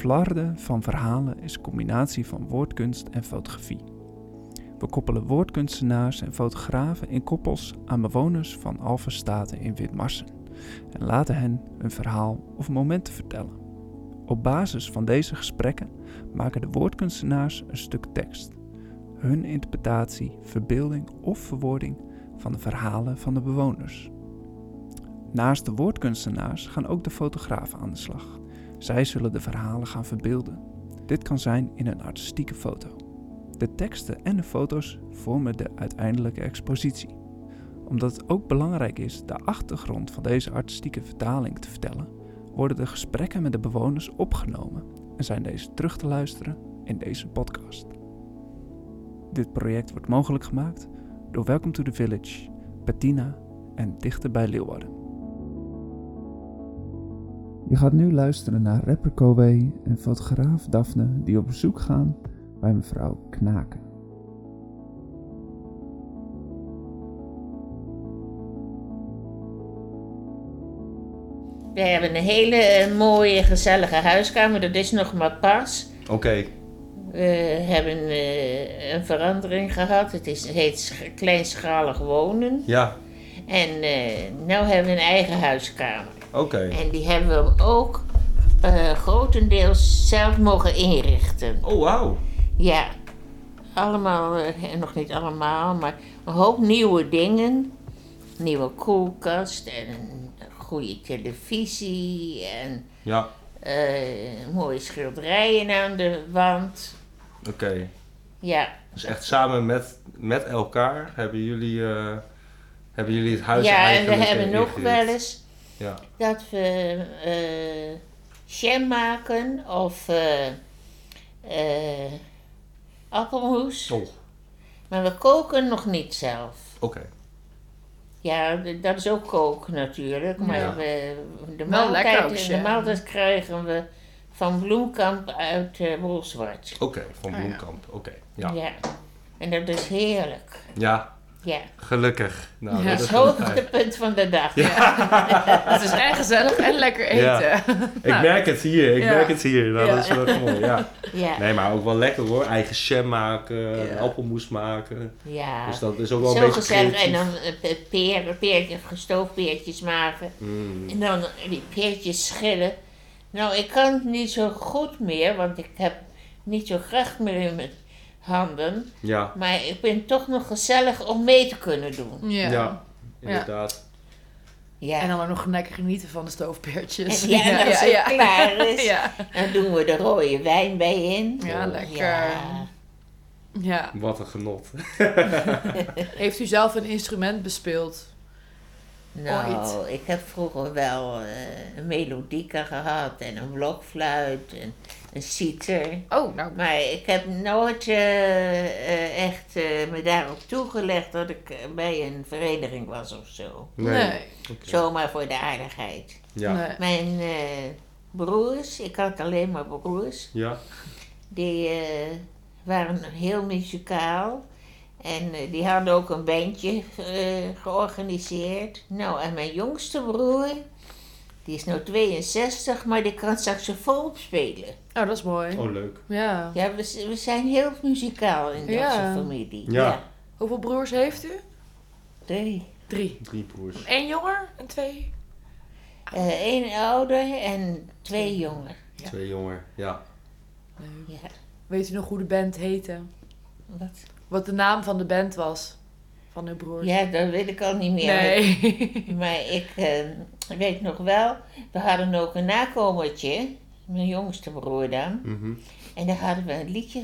Flarden van verhalen is een combinatie van woordkunst en fotografie. We koppelen woordkunstenaars en fotografen in koppels aan bewoners van Alphenstaten in Witmarsen en laten hen een verhaal of momenten vertellen. Op basis van deze gesprekken maken de woordkunstenaars een stuk tekst. Hun interpretatie, verbeelding of verwoording van de verhalen van de bewoners. Naast de woordkunstenaars gaan ook de fotografen aan de slag. Zij zullen de verhalen gaan verbeelden. Dit kan zijn in een artistieke foto. De teksten en de foto's vormen de uiteindelijke expositie. Omdat het ook belangrijk is de achtergrond van deze artistieke vertaling te vertellen, worden de gesprekken met de bewoners opgenomen en zijn deze terug te luisteren in deze podcast. Dit project wordt mogelijk gemaakt door Welcome to the Village, Bettina en Dichter bij Leeuwarden. Je gaat nu luisteren naar rapper Kowe en fotograaf Daphne die op bezoek gaan bij mevrouw Knaken. We hebben een hele eh, mooie, gezellige huiskamer. Dat is nog maar pas. Oké. We hebben eh, een verandering gehad. Het, is, het heet sch- kleinschalig wonen. Ja. En eh nu hebben we een eigen huiskamer. Oké. En die hebben we ook eh, grotendeels zelf mogen inrichten. Oh, wauw. Ja, allemaal, eh, nog niet allemaal, maar een hoop nieuwe dingen. Nieuwe koelkast en een goede televisie en Ja. eh, mooie schilderijen aan de wand. Oké. Ja, Dus echt samen met, met elkaar hebben jullie, hebben jullie het huis ja en we eigenlijk, hebben nog wel eens Ja. dat we eh jam maken of eh eh, appelmoes. Oh, Maar we koken nog niet zelf. oké. Ja, dat is ook koken natuurlijk. Maar Ja. we, de, maaltijd, de maaltijd krijgen we van Bloemkamp uit uh. Oké, van Ah, ja. Bloemkamp. Oké, ja. Ja. En dat is heerlijk. Ja, Ja. gelukkig. Nou, Ja, dat Het is fijn. hoogtepunt van de dag. Het is en gezellig en lekker eten. Ja. Ik Nou, merk het hier, ik Ja. merk het hier. Nou, Ja. Dat is wel mooi, ja. Ja. Nee, maar ook wel lekker hoor. Eigen jam maken, Ja. appelmoes maken. ja. Dus dat is ook wel een Zo beetje gezellig. En dan eh, pe- peren, peertjes, gestoofd peertjes maken. Mm. En dan die peertjes schillen. Nou, ik kan het niet zo goed meer, want ik heb niet zo kracht meer in mijn handen. Ja, Maar ik ben toch nog gezellig om mee te kunnen doen. Ja. ja. inderdaad. Ja. En dan nog lekker genieten van de stoofpeertjes. En ja, en als het klaar is, Ja. dan doen we de rode wijn bij in. Ja, lekker. Ja. ja. Wat een genot. Heeft u zelf een instrument bespeeld? Nou, ik heb vroeger wel eh, een melodica gehad en een blokfluit en een citer. Oh, nou. Maar ik heb nooit eh, eh, echt eh, me daarop toegelegd dat ik bij een vereniging was of zo. Nee. Zomaar voor de aardigheid. Ja. Nee. Mijn eh, broers, ik had alleen maar broers, Ja. die eh, waren heel muzikaal. En die hadden ook een bandje eh, georganiseerd. Nou, en mijn jongste broer, die is nu 62, maar die kan saxofoon spelen. Oh, dat is mooi. Oh, leuk. Ja. Ja, we, we zijn heel muzikaal in Ja. onze familie. Ja. Hoeveel broers heeft u? Drie. Drie. Drie broers. Eén jonger en twee? Eén Eh, ouder en twee jonger. Ja. Twee jonger. Ja. Leuk. Ja. Weet u nog hoe de band heette? Wat? Wat de naam van de band was? Van uw broers? Ja, dat weet ik al niet meer. Nee. Maar ik eh, weet nog wel, we hadden ook een nakomertje, mijn jongste broer dan. Mhm. En daar hadden we een liedje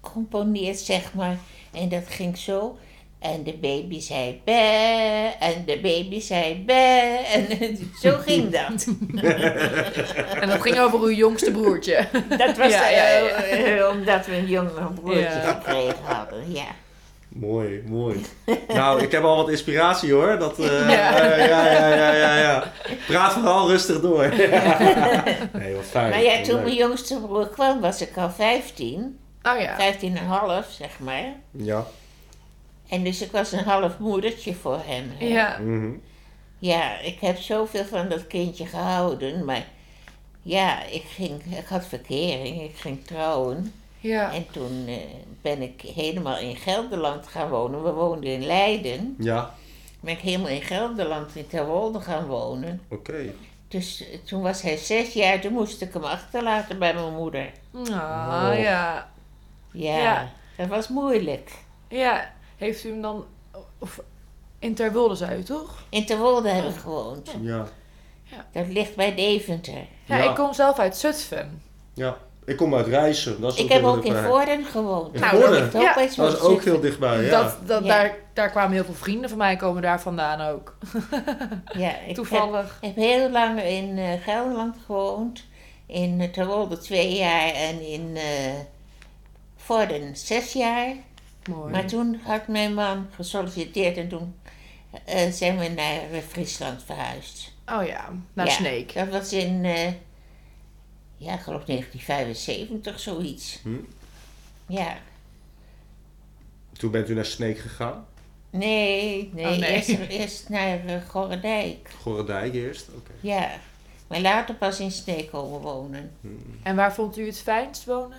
gecomponeerd, zeg maar. En dat ging zo. En de baby zei be, en de baby zei be. En zo ging dat. En dat ging over uw jongste broertje. Dat was Ja, ja, ja. omdat we een jonger broertje Ja. gekregen hadden, ja. Mooi, mooi. nou, ik heb al wat inspiratie hoor. Dat, eh, Ja. ja, ja, ja, ja, ja. Praat vooral rustig door. nee, wat fijn. Maar ja, toen mijn jongste broer kwam, was ik al 15. Oh ja. 15 en half, zeg maar. Ja. En dus ik was een half moedertje voor hem. hè. Ja. Mhm. Ja, ik heb zoveel van dat kindje gehouden, maar Ja, ik, ging, ik had verkering, ik ging trouwen. Ja. En toen eh, ben ik helemaal in Gelderland gaan wonen. We woonden in Leiden. Ja, Ben ik helemaal in Gelderland in Terwolde gaan wonen. oké. Dus eh, toen was hij zes jaar, toen moest ik hem achterlaten bij mijn moeder. Ah, Oh. ja. Ja, Ja. dat was moeilijk. Ja. Heeft u hem dan... Of, in Terwolde zei u toch? In Terwolde heb ik gewoond. Ja. Dat ligt bij Deventer. Ja, Ja. ik kom zelf uit Zutphen. ja. Ik kom uit Rijssen. Dat is Ik heb ook in. Voorden gewoond. In Nou, dat Voorden? ook Ja. Dat is ook heel dichtbij, ja. Dat, dat, Ja. daar, daar kwamen heel veel vrienden van mij komen daar vandaan ook. Ja, ik heb, Toevallig. heb heel lang in eh, Gelderland gewoond. In uh, Terwolde twee jaar en in eh Vorden zes jaar. Mooi. Maar toen had mijn man gesolliciteerd en toen eh, zijn we naar eh, Friesland verhuisd. Oh ja, naar Ja, Sneek. Dat was in, eh, ja, ik geloof 1975, zoiets. Hm. Ja. Toen bent u naar Sneek gegaan. Nee, nee, Oh, nee. Eerst, eerst naar uh, Gorredijk. Gorredijk eerst. Oké. Ja. Maar later pas in Sneek komen wonen. En waar vond u het fijnst wonen?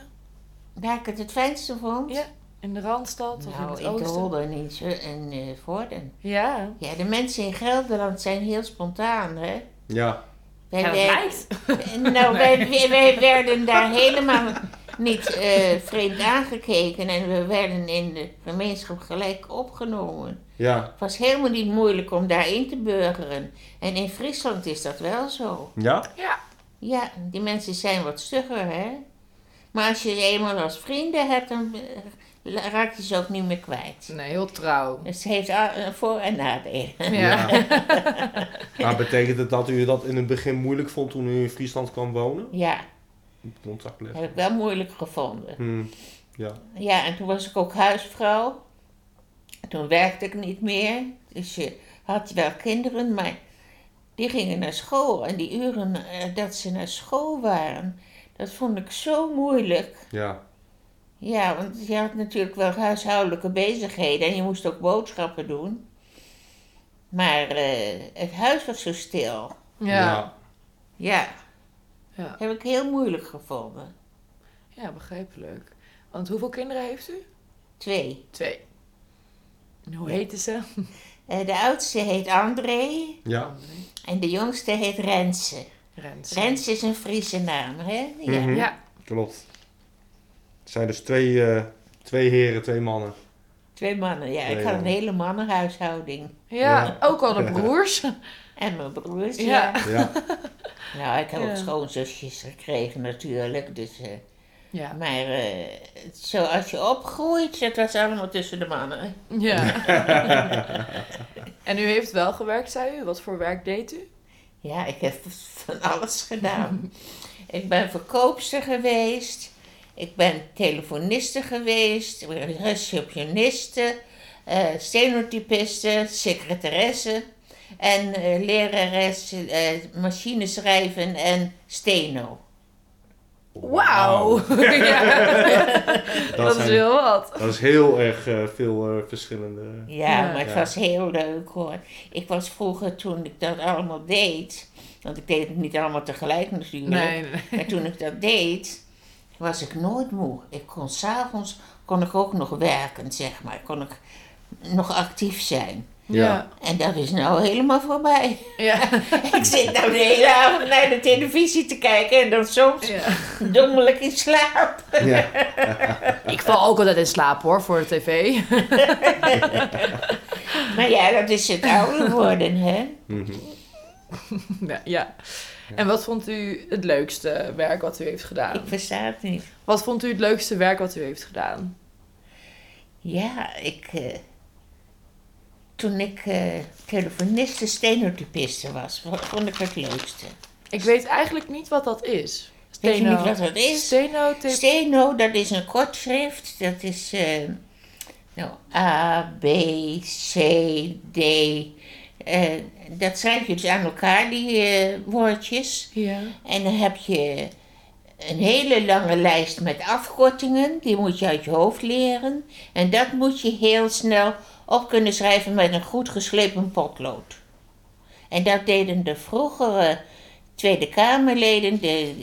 Waar ik het het fijnste vond? Ja, in de Randstad of in Nou, het in oosten? En in, Zu- en eh, Vorden. Ja. Ja, de mensen in Gelderland zijn heel spontaan, hè? Ja. Wij ja, dat werden- lijkt. Nou, wij, wij- wij werden daar helemaal niet eh, vreemd aangekeken en we werden in de gemeenschap gelijk opgenomen. Ja. Het was helemaal niet moeilijk om daarin te burgeren. En in Friesland is dat wel zo. Ja? Ja. Ja, die mensen zijn wat stugger, hè? Maar als je ze eenmaal als vrienden hebt, dan eh, raak je ze ook niet meer kwijt. Nee, heel trouw. Dus het heeft voor- en nadelen. Ja. Maar betekent het dat u dat in het begin moeilijk vond toen u in Friesland kwam wonen? Ja, Contact dat leggen. heb ik wel moeilijk gevonden. Hm. Ja. Ja, en toen was ik ook huisvrouw. Toen werkte ik niet meer. Dus je had wel kinderen, maar die gingen naar school. En die uren eh, dat ze naar school waren, dat vond ik zo moeilijk. Ja. Ja, want je had natuurlijk wel huishoudelijke bezigheden en je moest ook boodschappen doen. Maar eh, het huis was zo stil. Ja. Ja, Ja. dat heb ik heel moeilijk gevonden. ja, begrijpelijk. Want hoeveel kinderen heeft u? Twee. Twee. En hoe heten ze? Eh, de oudste heet André Ja. en de jongste heet Renze. Rens. Rens is een Friese naam, hè? Ja. Mhm. Ja. Klopt. Het zijn dus twee, eh, twee heren, twee mannen. Twee mannen, ja. Ik had een hele mannenhuishouding. Ja, Ja. ook al de broers. En mijn broers, Ja. ja. Nou, ik heb Ja. ook schoonzusjes gekregen natuurlijk, dus... eh, Ja. maar eh, zoals je opgroeit, dat was allemaal tussen de mannen. Ja. en u heeft wel gewerkt, zei u? Wat voor werk deed u? Ja, ik heb van alles gedaan. ik ben verkoopster geweest. Ik ben telefoniste geweest. Receptioniste. eh stenotypiste. Secretaresse. En eh, lerares eh, machine schrijven en steno. Wauw! ja. Dat, is zijn- heel wat. Dat is heel erg eh, veel eh, verschillende. Ja, Ja. maar het Ja. was heel leuk hoor. Ik was vroeger, toen ik dat allemaal deed... Want ik deed het niet allemaal tegelijk natuurlijk. Nee, nee. Maar toen ik dat deed, was ik nooit moe. Ik kon s'avonds kon ik ook nog werken, zeg maar. Kon ik nog actief zijn. Ja. En dat is nou helemaal voorbij. Ja. ik zit nou de hele avond naar de televisie te kijken en dan soms ja. dommelijk in slaap. Ja. Ik val ook altijd in slaap hoor, voor de tv. Maar ja, dat is het ouder worden, hè? Mhm. Ja, ja. En wat vond u het leukste werk wat u heeft gedaan? Ik versta het niet. Wat vond u het leukste werk wat u heeft gedaan? Ja, ik... eh, toen ik eh telefoniste stenotypiste was, vond ik het leukste. Ik weet eigenlijk niet wat dat is. Weet je Steno- niet wat dat is? Stenotyp. Steno, dat is een kortschrift. Dat is eh, nou, A, B, C, D. Eh, dat schrijf je dus aan elkaar, die eh, woordjes. Ja. En dan heb je een hele lange lijst met afkortingen. Die moet je uit je hoofd leren. En dat moet je heel snel op kunnen schrijven met een goed geslepen potlood. En dat deden de vroegere Tweede Kamerleden, de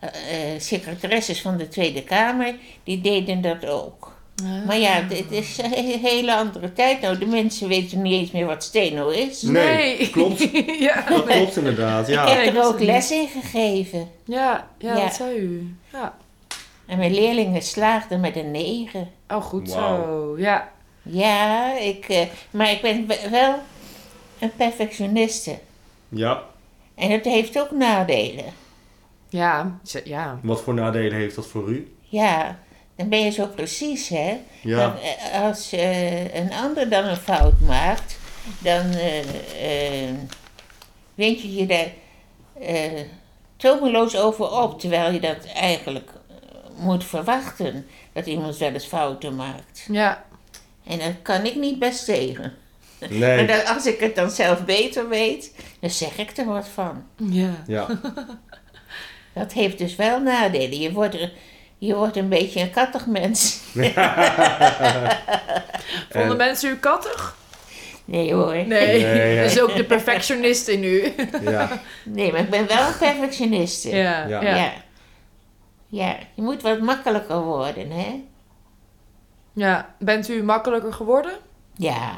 eh, secretaresses van de Tweede Kamer, die deden dat ook. Ah. Maar ja, het is een hele andere tijd. Nou, de mensen weten niet eens meer wat steno is. Nee, klopt. ja. Dat klopt inderdaad, Ik ja. heb ik er wist ook les in gegeven. Ja, ja, Ja. dat zei u. Ja. En mijn leerlingen slaagden met een negen. Oh, goed zo. Ja. Ja, ik, eh, maar ik ben we- wel een perfectioniste. Ja. En dat heeft ook nadelen. Ja, ja. Wat voor nadelen heeft dat voor u? Ja, dan ben je zo precies, hè. Ja. Dan, eh, als eh, een ander dan een fout maakt, dan wind je je daar eh, tomeloos over op. Terwijl je dat eigenlijk moet verwachten, dat iemand wel eens fouten maakt. Ja. En dat kan ik niet best tegen. Maar Nee. dan, als ik het dan zelf beter weet, dan zeg ik er wat van. Ja. Ja. Dat heeft dus wel nadelen. Je wordt, er- je wordt een beetje een kattig mens. Vonden En- mensen u kattig? Nee hoor. Nee. Dat is ook de perfectionist in u. Ja. Nee, maar ik ben wel een perfectioniste. Ja. Ja. Ja. ja. Ja, je moet wat makkelijker worden, hè? Ja. Bent u makkelijker geworden? Ja.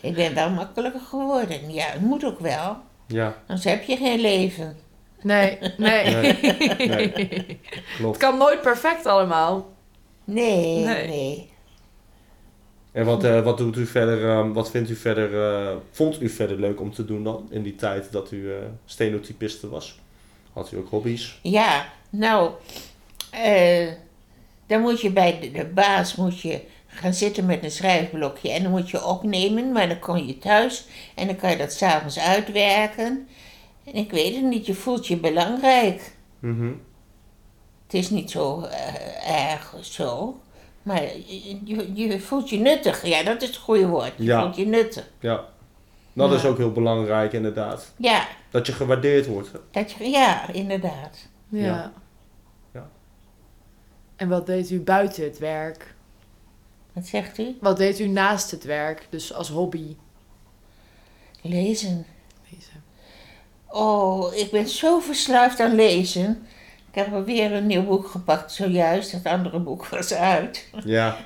Ik ben wel makkelijker geworden. Ja, het moet ook wel. Ja. Anders heb je geen leven. Nee. Nee. Nee. Nee. Het Klopt. kan nooit perfect allemaal. Nee, Nee. nee. En wat, eh, wat doet u verder, ehm, wat vindt u verder, eh, vond u verder leuk om te doen dan? In die tijd dat u eh stenotypiste was? Had u ook hobby's? Ja, nou, eh, dan moet je bij de, de baas moet je gaan zitten met een schrijfblokje en dan moet je opnemen, maar dan kom je thuis en dan kan je dat s'avonds uitwerken. En ik weet het niet, je voelt je belangrijk. Mhm. Het is niet zo eh, erg zo, maar je, je, je voelt je nuttig. Ja, dat is het goede woord. Je Ja. voelt je nuttig. Ja. Dat Ja. is ook heel belangrijk inderdaad. Ja, Dat je gewaardeerd wordt. dat je, ja, inderdaad. Ja. Ja. Ja. En wat deed u buiten het werk? Wat zegt u? Wat deed u naast het werk? Dus als hobby? Lezen. Lezen. Oh, ik ben zo verslaafd aan lezen. Ik heb alweer een nieuw boek gepakt zojuist. Het andere boek was uit. Ja.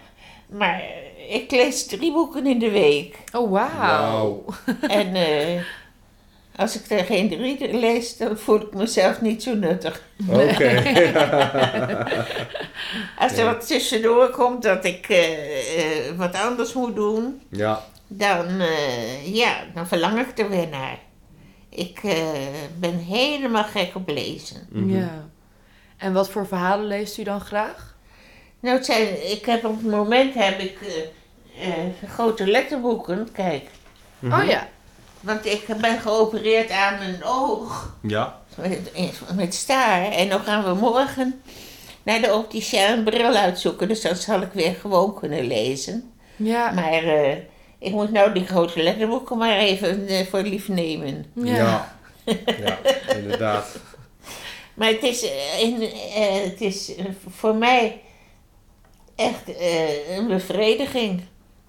Maar eh, ik lees drie boeken in de week. Oh, wauw. Wauw. En eh, als ik er geen drie lees, dan voel ik mezelf niet zo nuttig. Oké. Als er Ja. wat tussendoor komt dat ik eh, eh, wat anders moet doen, ja. dan, eh, ja, dan verlang ik er weer naar. Ik eh, ben helemaal gek op lezen. Mhm. Ja. En wat voor verhalen leest u dan graag? Nou, het zijn, ik heb op het moment heb ik eh, eh, grote letterboeken, kijk. Mhm. Oh ja. Want ik ben geopereerd aan mijn oog Ja. met, met staar. En dan gaan we morgen naar de opticien een bril uitzoeken. Dus dan zal ik weer gewoon kunnen lezen. Ja. Maar eh, ik moet nou die grote letterboeken maar even eh, voor lief nemen. Ja. Ja. Ja, inderdaad. Maar het is, eh, in, eh, het is voor mij echt eh, een bevrediging.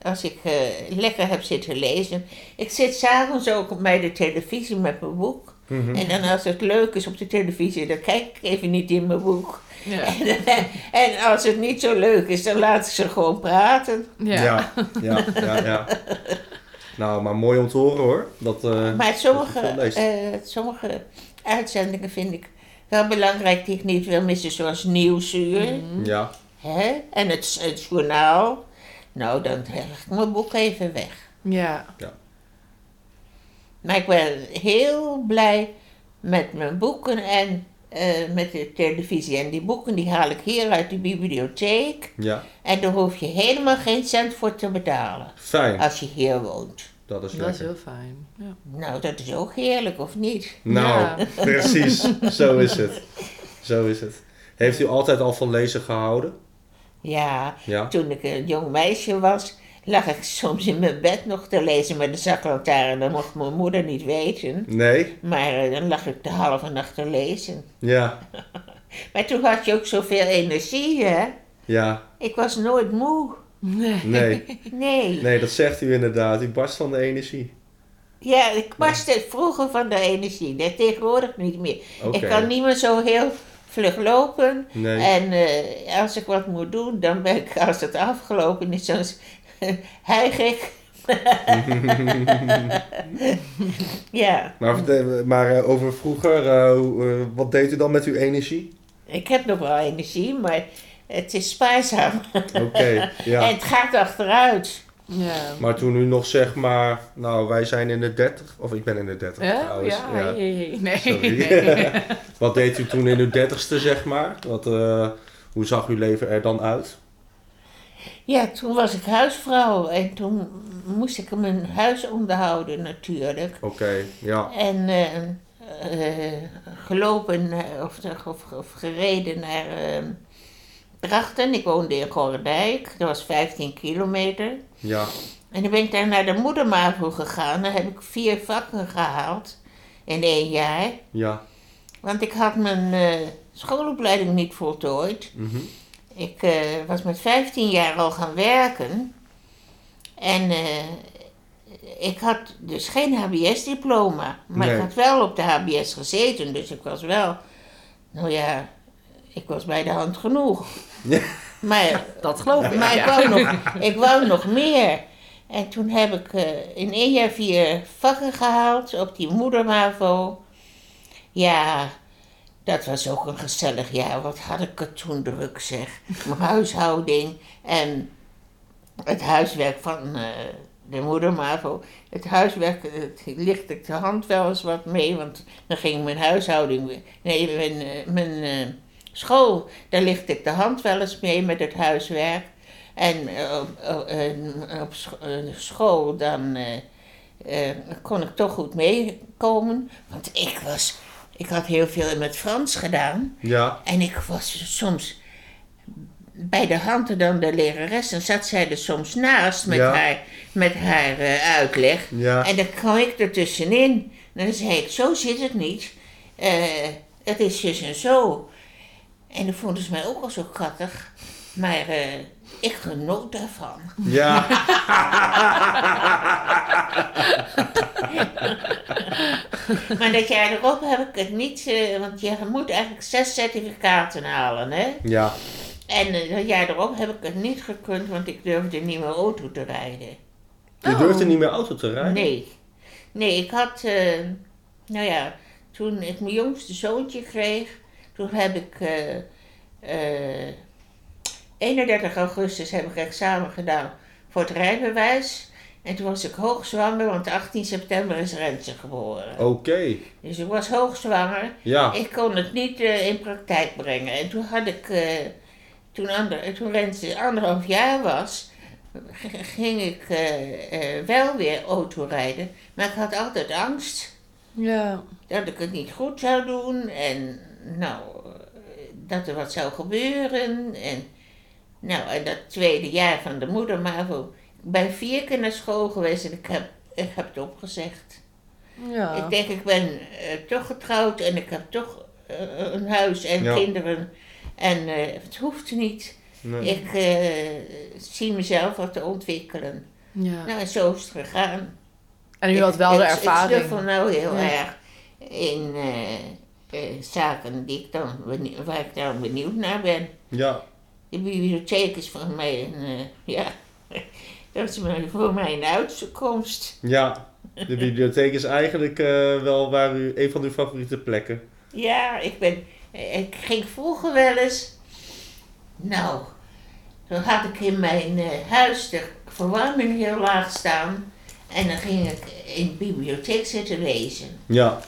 Als ik eh, lekker heb zitten lezen. Ik zit s'avonds ook bij de televisie met mijn boek. Mhm. En dan als het leuk is op de televisie, dan kijk ik even niet in mijn boek. Ja. En, en als het niet zo leuk is, dan laat ik ze gewoon praten. Ja. Ja. Ja. Ja. ja, Nou, maar mooi om te horen hoor. Dat, eh, Maar sommige, dat eh, sommige uitzendingen vind ik wel belangrijk die ik niet wil missen. Zoals Nieuwsuur. Mhm. ja. Hè? En het, het journaal. Nou, dan leg ik mijn boek even weg. Ja. Maar ik ben heel blij met mijn boeken en eh, met de televisie. En die boeken die haal ik hier uit de bibliotheek. Ja. En daar hoef je helemaal geen cent voor te betalen. Fijn. Als je hier woont. Dat is Dat is heel fijn. Ja. Nou, dat is ook heerlijk, of niet? Nou, Ja. precies. Zo is het. Zo is het. Heeft u altijd al van lezen gehouden? Ja, Ja. toen ik een jong meisje was, lag ik soms in mijn bed nog te lezen met een zaklantaarn. Dat mocht mijn moeder niet weten. Nee? Maar eh, dan lag ik de halve nacht te lezen. Ja. Maar toen had je ook zoveel energie, hè? Ja. Ik was nooit moe. Nee. Nee. Nee. Nee, dat zegt u inderdaad. U barst van de energie. Ja, ik paste vroeger van de energie. Nee, tegenwoordig niet meer. Ik kan niet meer zo heel vlug lopen. Nee. En eh, als ik wat moet doen, dan ben ik, als het afgelopen is, dan hijg ik. ja, Maar, maar eh, over vroeger, eh, hoe- eh, wat deed u dan met uw energie? ik heb nog wel energie, maar het is spaarzaam. Oké, ja. En het gaat achteruit. Ja. Maar toen u nog zeg maar, nou wij zijn in de 30, of ik ben in de 30 Ja, trouwens. ja, hey. nee. Nee. Wat deed u toen in uw 30ste zeg maar? Wat, eh, hoe zag uw leven er dan uit? Ja, toen was ik huisvrouw en toen moest ik mijn huis onderhouden natuurlijk. Oké, ja. En eh, eh, gelopen eh, of, of, of gereden naar eh, Drachten. Ik woonde in Gorredijk, dat was 15 kilometer. Ja, En dan ben ik daar naar de moedermavo gegaan. Dan heb ik vier vakken gehaald in één jaar. ja. Want ik had mijn schoolopleiding niet voltooid. mhm. Ik eh, was met 15 jaar al gaan werken. En eh, ik had dus geen HBS-diploma. Maar Nee. ik had wel op de HBS gezeten. Dus ik was wel, nou ja, ik was bij de hand genoeg. Ja. Maar, Dat geloof ik. maar ik, wou nog, ik wou nog meer. En toen heb ik eh, in één jaar vier vakken gehaald op die moedermavo. Ja, dat was ook een gezellig jaar. Wat had ik het toen druk zeg. Mijn huishouding en het huiswerk van eh, de moedermavo. Het huiswerk, licht ik de hand wel eens wat mee. Want dan ging mijn huishouding, weer- nee, mijn, eh, mijn eh, school, daar licht ik de hand wel eens mee met het huiswerk. En eh, op, op- op scho- school dan kon ik toch goed meekomen. Want ik was, ik had heel veel met Frans gedaan. Ja, En ik was soms bij de hand dan de lerares. En zat zij er soms naast met Ja. haar, met haar eh, uitleg. ja. En dan kwam ik er tussenin. En dan zei ik, zo zit het niet. Eh, het is zus en zo. En dat vonden ze mij ook al zo kattig. Maar eh, ik genoot daarvan. Ja. Maar dat jaar erop heb ik het niet... eh, want je moet eigenlijk zes certificaten halen, hè? ja. En eh, dat jaar erop heb ik het niet gekund, want ik durfde niet meer auto te rijden. U Oh. durfde niet meer auto te rijden? Nee. Nee, ik had, eh, nou ja, toen ik mijn jongste zoontje kreeg, toen heb ik, eh, eh, 31 augustus heb ik examen gedaan voor het rijbewijs. En toen was ik hoogzwanger, want 18 september is Rentje geboren. Oké, Dus ik was hoogzwanger. ja. Ik kon het niet eh, in praktijk brengen. En toen had ik, eh, toen, ander, toen Rentje anderhalf jaar was, ging ik eh, wel weer autorijden. Maar ik had altijd angst Ja. dat ik het niet goed zou doen. En nou, dat er wat zou gebeuren. En nou, en dat tweede jaar van de moeder, maar ik ben vier keer naar school geweest en ik heb, ik heb het opgezegd. Ja. Ik denk, ik ben eh, toch getrouwd en ik heb toch eh, een huis en Ja. kinderen. En eh, het hoeft niet. Nee. Ik eh, zie mezelf wat te ontwikkelen. ja. Nou, en zo is het gegaan. En u had wel de Ik- Ik ervaring. snuffel nou heel Ja. erg in zaken die ik dan, waar ik dan benieuwd naar ben. Ja, De bibliotheek is voor mij een, eh, ja, dat is voor mij een uitkomst. ja. De bibliotheek is eigenlijk eh, wel waar u, een van uw favoriete plekken. Ja, ik ben, ik ging vroeger wel eens, nou, dan had ik in mijn eh, huis de verwarming heel laag staan. En dan ging ik in de bibliotheek zitten lezen. Ja,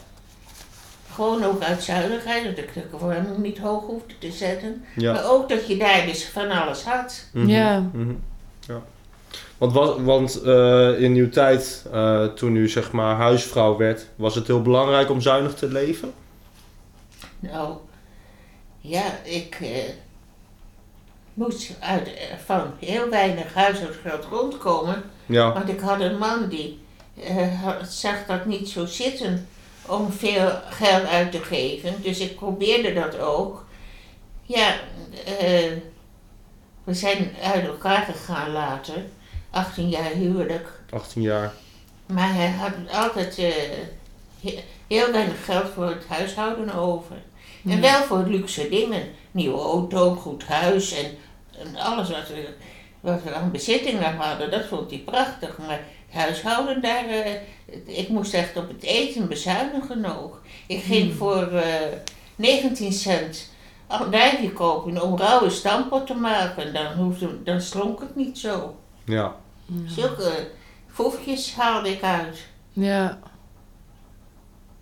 Gewoon ook uit zuinigheid, dat ik de verwarming niet hoog hoefde te zetten. ja. Maar ook dat je daar dus van alles had. Mhm, Ja. mhm, ja. Want, was, want eh, in uw tijd, eh, toen u zeg maar huisvrouw werd, was het heel belangrijk om zuinig te leven? Nou, ja, ik eh, moest uit, van heel weinig huishoudgeld rondkomen. Ja, Want ik had een man die zag dat niet zo zitten om veel geld uit te geven. Dus ik probeerde dat ook. Ja, eh, we zijn uit elkaar gegaan later. 18 jaar huwelijk. 18 jaar. Maar hij had altijd eh, he- heel weinig geld voor het huishouden over. En wel voor luxe dingen. Nieuwe auto, goed huis en, en alles wat we, wat we aan bezittingen hadden. Dat vond hij prachtig. Maar huishouden daar, eh, ik moest echt op het eten bezuinigen ook. Ik ging Hmm. voor eh 19 cent andijvie kopen om rauwe stampot te maken. Dan, hoefde, dan slonk het niet zo. Ja. Zulke foefjes haalde ik uit. Ja,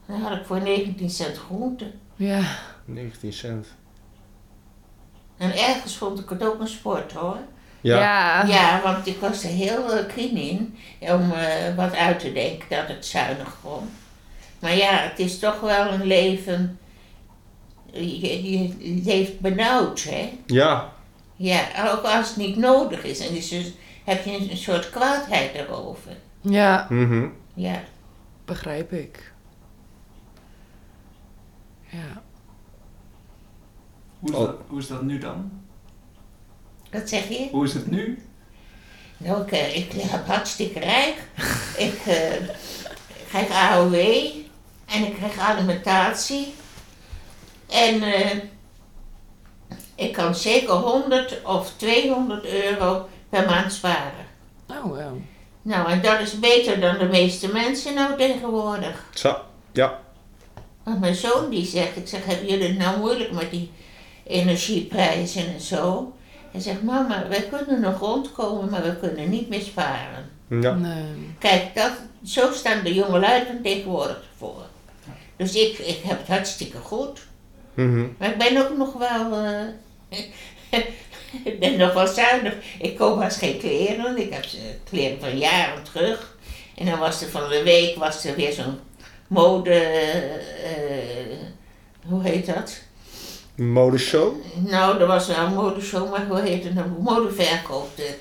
Dan had ik voor 19 cent groente. ja. 19 cent. En ergens vond ik het ook een sport hoor. Ja. Ja. Ja, want ik was er heel uh, keen in om eh, wat uit te denken dat het zuinig kon. Maar ja, het is toch wel een leven. Je, je leeft benauwd, hè? Ja. Ja, ook als het niet nodig is. En dus, dus heb je een, een soort kwaadheid erover. Ja, Mhm. Ja. begrijp ik. Ja. Hoe is, Oh. dat, hoe is dat nu dan? Wat zeg je? Hoe is het nu? Nou, ik, eh, ik heb hartstikke rijk. ik eh, krijg AOW en ik krijg alimentatie. En eh, ik kan zeker 100 of 200 euro per maand sparen. Oh, wel. Nou, en dat is beter dan de meeste mensen nou tegenwoordig. Zo. Ja. Want mijn zoon die zegt, ik zeg, hebben jullie het nou moeilijk met die energieprijzen en zo? Hij zegt, mama, wij kunnen nog rondkomen, maar we kunnen niet meer sparen. Ja. Nee. Kijk, dat, zo staan de jongelui er tegenwoordig voor. Dus ik, ik heb het hartstikke goed. Mhm. Maar ik ben ook nog wel... eh, ik ben nog wel zuinig. Ik koop haast geen kleren. Ik heb ze- kleren van jaren terug. En dan was er van de week was er weer zo'n mode... eh, hoe heet dat? Modeshow. Nou, er was wel een modeshow, maar hoe heet het nou? Modeverkoop. de-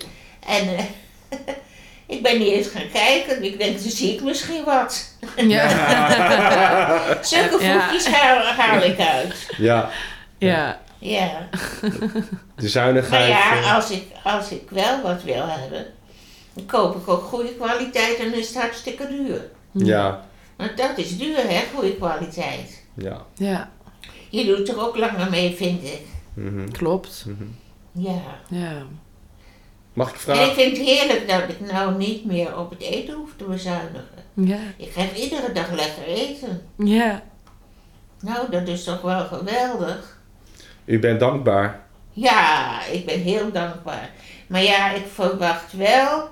En eh, ik ben niet eens gaan kijken. Ik denk, dan zie ik misschien wat. Ja. Zulke Ja. voetjes haal, haal ik uit. Ja. Ja. Ja. De Maar zuinigheid. ja, eh, als ik, als ik wel wat wil hebben, dan koop ik ook goede kwaliteit en dan is het hartstikke duur. ja. Want dat is duur, hè, goede kwaliteit. Ja. Ja, Je doet er ook langer mee, vind ik. Mhm. klopt. Mhm. Ja. Ja. Mag ik En ik vragen? vind het heerlijk dat ik nou niet meer op het eten hoef te bezuinigen. Ja. Ik krijg iedere dag lekker eten. Ja. Nou, dat is toch wel geweldig. U bent dankbaar. Ja, ik ben heel dankbaar. Maar ja, ik verwacht wel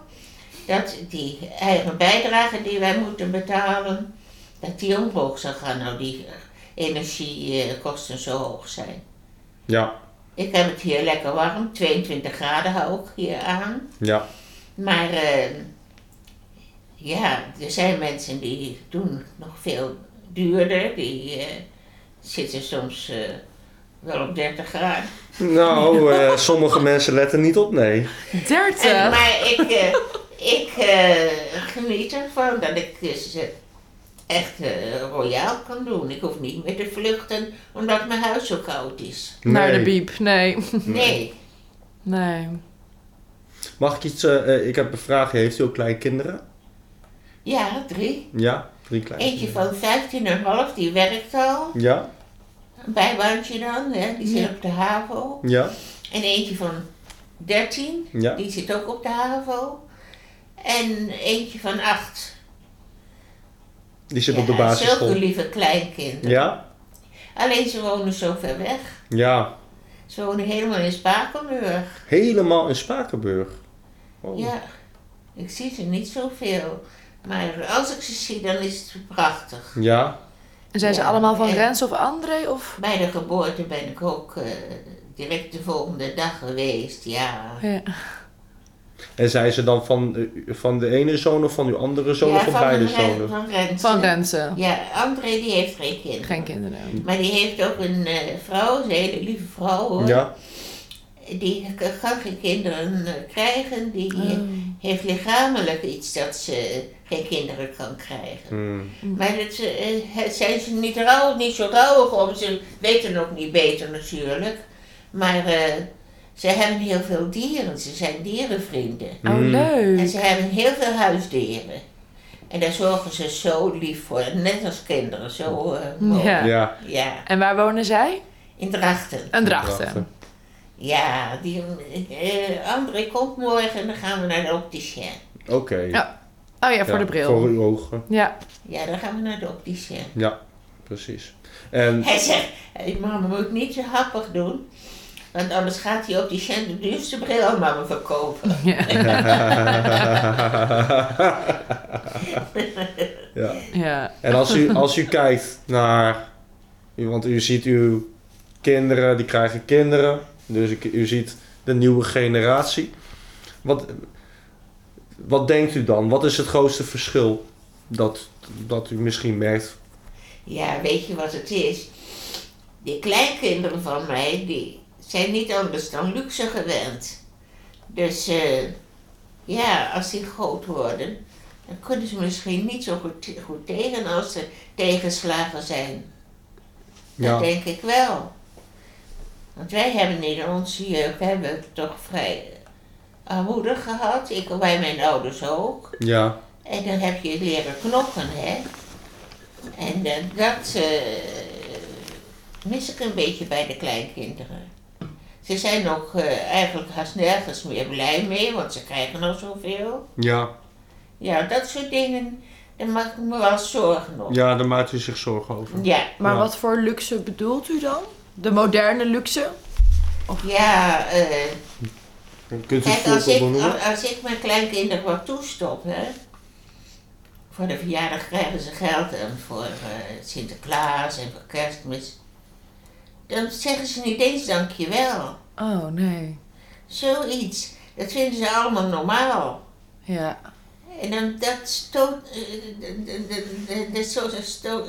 dat die eigen bijdrage die wij moeten betalen, dat die omhoog zal gaan. Nou, die energiekosten zo hoog zijn. Ja. Ik heb het hier lekker warm, 22 graden hou ik hier aan. Ja. Maar eh, ja, er zijn mensen die doen nog veel duurder. Die eh, zitten soms eh, wel op 30 graden. Nou, eh, sommige mensen letten niet op, nee. En, 30. maar ik, eh, ik eh, geniet ervan dat ik dus eh, echt eh, royaal kan doen. Ik hoef niet meer te vluchten omdat mijn huis zo koud is. Naar de biep. Nee. Nee. Nee. Mag ik iets... eh, eh, ik heb een vraag. Heeft u ook kleinkinderen? Ja, drie. Ja. Drie kleine. Eentje van 15,5, die werkt al. Ja. Een bijbaantje dan, hè? die zit Ja. op de HAVO. Ja. En eentje van 13, Ja. die zit ook op de HAVO. En eentje van 8. Die zit op de Zulke basisschool. lieve kleinkinderen. Ja. Alleen ze wonen zo ver weg. Ja. Ze wonen helemaal in Spakenburg. Helemaal in Spakenburg. Oh. Ja, ik zie ze niet zoveel. Maar als ik ze zie, dan is het prachtig. Ja. En zijn ze allemaal van En- Rens of André? Of? Bij de geboorte ben ik ook eh, direct de volgende dag geweest, ja. Ja. En zijn ze dan van, eh, van de ene zoon of van uw andere zoon of van beide zonen? Van Renze. Van Rensen. Ja, André die heeft geen kinderen. Geen kinderen. Maar die heeft ook een eh, vrouw, een hele lieve vrouw hoor. Ja. Die kan geen kinderen eh, krijgen. Die Oh. heeft lichamelijk iets dat ze geen kinderen kan krijgen. Hmm. Maar dat, zijn ze niet, rouw, niet zo rouwig om. Ze weten ook niet beter natuurlijk. Maar eh, ze hebben heel veel dieren. Ze zijn dierenvrienden. Oh, Mm. En leuk. ze hebben heel veel huisdieren. En daar zorgen ze zo lief voor. Net als kinderen, zo mooi. Ja. Ja. Ja, En waar wonen zij? in Drachten. Een drachten. Ja, die, eh André komt morgen en dan gaan we naar de opticien. Oké. Ja. Oh ja, voor Ja, de bril. Voor uw ogen. Ja. Ja, dan gaan we naar de opticien. Ja, precies. En Hij zegt, hey, mama moet niet zo happig doen. Want anders gaat die opticien de duurste bril aan mama verkopen. Ja. ja. ja. En als u, als u kijkt naar, want u ziet uw kinderen, die krijgen kinderen, dus u, u ziet de nieuwe generatie. Wat, wat denkt u dan? Wat is het grootste verschil dat, dat u misschien merkt? Ja, weet je wat het is? Die kleinkinderen van mij, die zijn niet anders dan luxe gewend. Dus eh, ja, als die groot worden, dan kunnen ze misschien niet zo goed, goed tegen als ze tegenslagen zijn. Dat Ja, denk ik wel. Want wij hebben in onze jeugd hebben toch vrij armoedig gehad. Ik bij mijn ouders ook. ja, En dan heb je leren knokken, hè. En eh, dat eh, mis ik een beetje bij de kleinkinderen. Ze zijn ook eh, eigenlijk haast nergens meer blij mee, want ze krijgen al zoveel. ja, Ja, dat soort dingen, daar maak ik me wel zorgen om. ja, daar maakt u zich zorgen over. Ja, Maar Ja. wat voor luxe bedoelt u dan? De moderne luxe? ja eh, Kunt u het Kijk, als ik, als, als ik mijn kleinkinderen wat toestop, hè. Voor de verjaardag krijgen ze geld en voor eh, Sinterklaas en voor kerstmis. Dan zeggen ze niet eens dankjewel. Oh, nee. Zoiets. Dat vinden ze allemaal normaal. Ja. En dan dat stoot. eh, de- de- de- de- de- Zo zo stoot,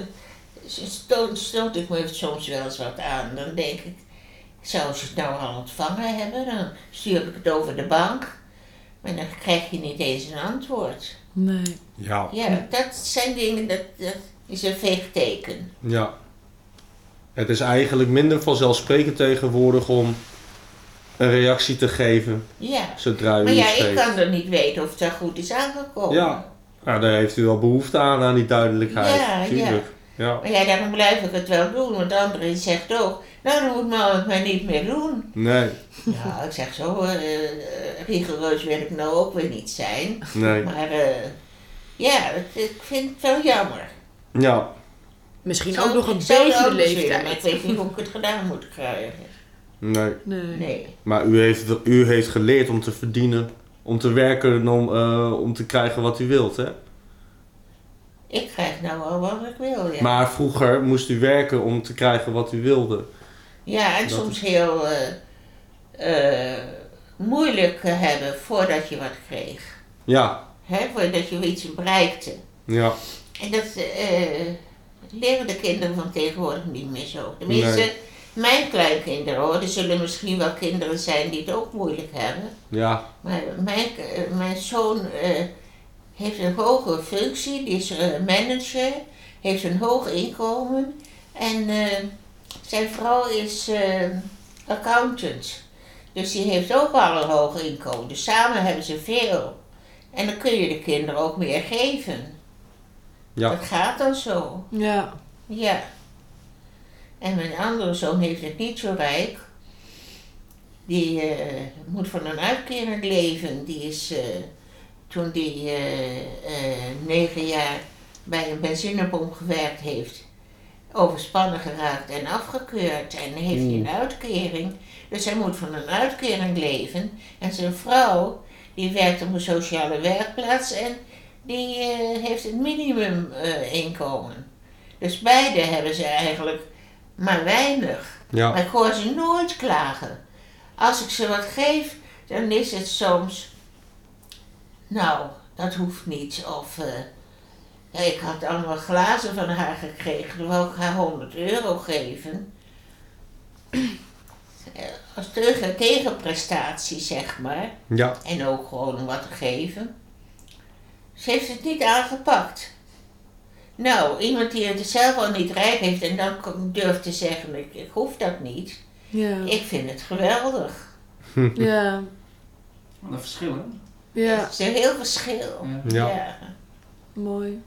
stoot, stoot ik me soms wel eens wat aan. Dan denk ik, zou ze het nou al ontvangen hebben? Dan stuur ik het over de bank. Maar dan krijg je niet eens een antwoord. Nee. Ja, Ja, dat zijn dingen, dat, dat is een veegteken. ja. Het is eigenlijk minder vanzelfsprekend tegenwoordig om een reactie te geven Ja. zodra u Maar ja, ik kan er niet weten of dat goed is aangekomen. Ja. Nou, daar heeft u wel behoefte aan, aan die duidelijkheid. Ja, Tuurlijk. Ja. Maar ja, daarom blijf ik het wel doen. Want André zegt ook, nou dan moet mama het maar niet meer doen. Nee, Ja, ik zeg zo, eh, rigoureus wil ik nou ook weer niet zijn. nee. Maar eh, ja, het- ik vind het wel jammer. Ja, Misschien Zou- ook nog een beetje de willen, Maar ik leeftijd. weet niet hoe ik het gedaan moet krijgen. nee. Nee. Nee. Maar u heeft, u heeft geleerd om te verdienen, om te werken, om, eh, om te krijgen wat u wilt, hè? Ik krijg nou wel wat ik wil, ja. Maar vroeger moest u werken om te krijgen wat u wilde. ja, en dat soms heel eh, eh, moeilijk hebben voordat je wat kreeg. Ja, Hè, voordat je iets bereikte. ja, En dat eh, leren de kinderen van tegenwoordig niet meer zo. Tenminste, Nee. mijn kleinkinderen hoor. Er zullen misschien wel kinderen zijn die het ook moeilijk hebben. ja, Maar mijn, eh, mijn zoon eh, heeft een hoge functie, die is eh, manager, heeft een hoog inkomen. En zijn vrouw is accountant. Dus die heeft ook al een hoog inkomen. Dus samen hebben ze veel. En dan kun je de kinderen ook meer geven. Ja, Dat gaat dan zo. Ja. Ja. En mijn andere zoon heeft het niet zo rijk. Die eh, moet van een uitkering leven. Die is, eh, toen die eh, negen jaar bij een benzinepomp gewerkt heeft, overspannen geraakt en afgekeurd. En heeft hij een uitkering. Dus hij moet van een uitkering leven. En zijn vrouw, die werkt op een sociale werkplaats en die eh, heeft het minimum eh, inkomen. Dus beide hebben ze eigenlijk maar weinig. Maar ik hoor ze nooit klagen. Als ik ze wat geef, dan is het soms. Nou, dat hoeft niet. Of. eh, ik had allemaal glazen van haar gekregen. Dan wou ik haar 100 euro geven. Als tegen, tegenprestatie, zeg maar. ja, En ook gewoon wat te geven. Ze heeft het niet aangepakt. Nou, iemand die het zelf al niet rijk heeft en dan durft te zeggen, ik, ik hoef dat niet. Ja. Ik vind het geweldig. Ja. Wat een verschil, hè? Ja. Het is een heel verschil. Ja. ja. Mooi.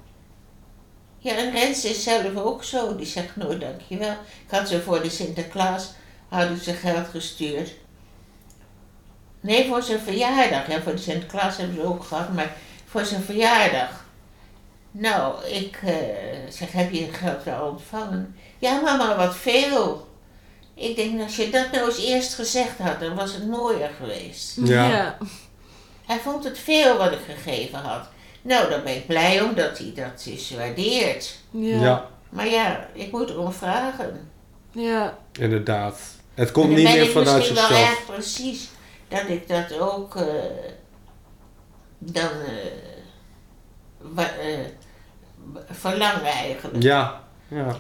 Ja, en Rens is zelf ook zo. Die zegt nooit dankjewel. Ik had ze voor de Sinterklaas, hadden ze geld gestuurd. Nee, voor zijn verjaardag. Ja, voor de Sinterklaas hebben ze ook gehad, maar voor zijn verjaardag. Nou, ik eh, zeg, heb je geld wel ontvangen? Ja, mama, wat veel. Ik denk, als je dat nou eens eerst gezegd had, dan was het mooier geweest. Ja. Ja. Hij vond het veel wat ik gegeven had. Nou, dan ben ik blij omdat hij dat is waardeert. Ja. Ja. Maar ja, ik moet erom vragen. Ja. inderdaad. Het komt niet meer ik vanuit misschien wel zichzelf. erg precies dat ik dat ook eh, dan eh, wa- eh, verlang eigenlijk. Ja, ja.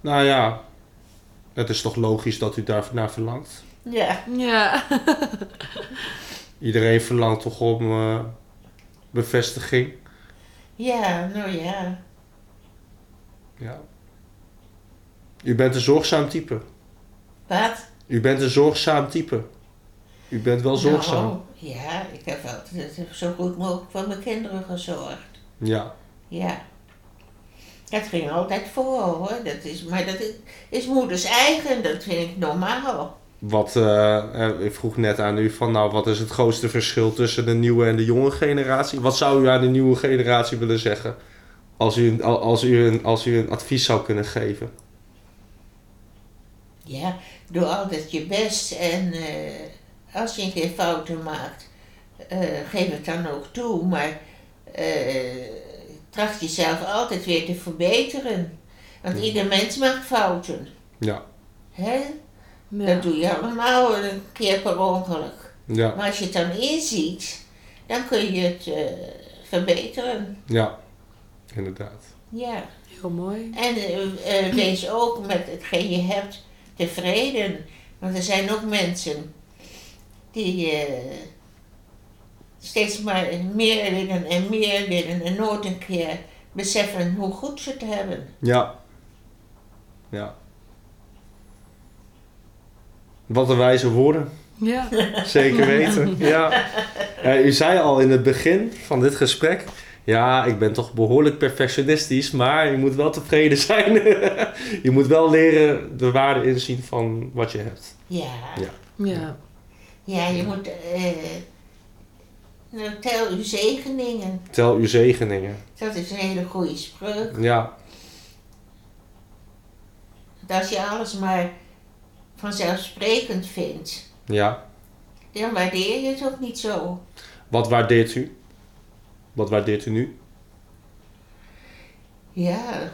Nou ja, het is toch logisch dat u daarnaar verlangt. Ja, Ja. Iedereen verlangt toch om eh, bevestiging. ja, nou ja. Ja. U bent een zorgzaam type. Wat? U bent een zorgzaam type. U bent wel zorgzaam. Nou, ja, ik heb altijd zo goed mogelijk voor mijn kinderen gezorgd. Ja. Ja. Dat ging altijd voor hoor. Dat is, maar dat is, is moeders eigen, dat vind ik normaal. Wat, eh, eh, ik vroeg net aan u van, nou, wat is het grootste verschil tussen de nieuwe en de jonge generatie? Wat zou u aan de nieuwe generatie willen zeggen? Als u, een- als u, een, als u een advies zou kunnen geven. Ja, doe altijd je best en eh, als je een keer fouten maakt, eh, geef het dan ook toe. Maar eh, tracht jezelf altijd weer te verbeteren. Want Ja. ieder mens maakt fouten. Ja. Hè? Ja. Dat doe je allemaal een keer per ongeluk. Ja. Maar als je het dan inziet, dan kun je het eh, verbeteren. Ja. Inderdaad. Ja. Heel mooi. En wees ook met hetgeen je hebt tevreden. Want er zijn ook mensen die eh, steeds maar meer willen en meer willen en nooit een keer beseffen hoe goed ze het hebben. Ja. Ja. Wat een wijze woorden. Ja. Zeker weten. Ja. Ja, u zei al in het begin van dit gesprek. Ja, ik ben toch behoorlijk perfectionistisch, maar je moet wel tevreden zijn. je moet wel leren de waarde inzien van wat je hebt. Ja, Ja. Ja. Ja je moet. eh nou, tel uw zegeningen. Tel uw zegeningen. Dat is een hele goede spreuk. Ja, Dat als je alles maar vanzelfsprekend vindt, ja. dan waardeer je het ook niet zo. Wat waardeert u? Wat waardeert u nu? Ja,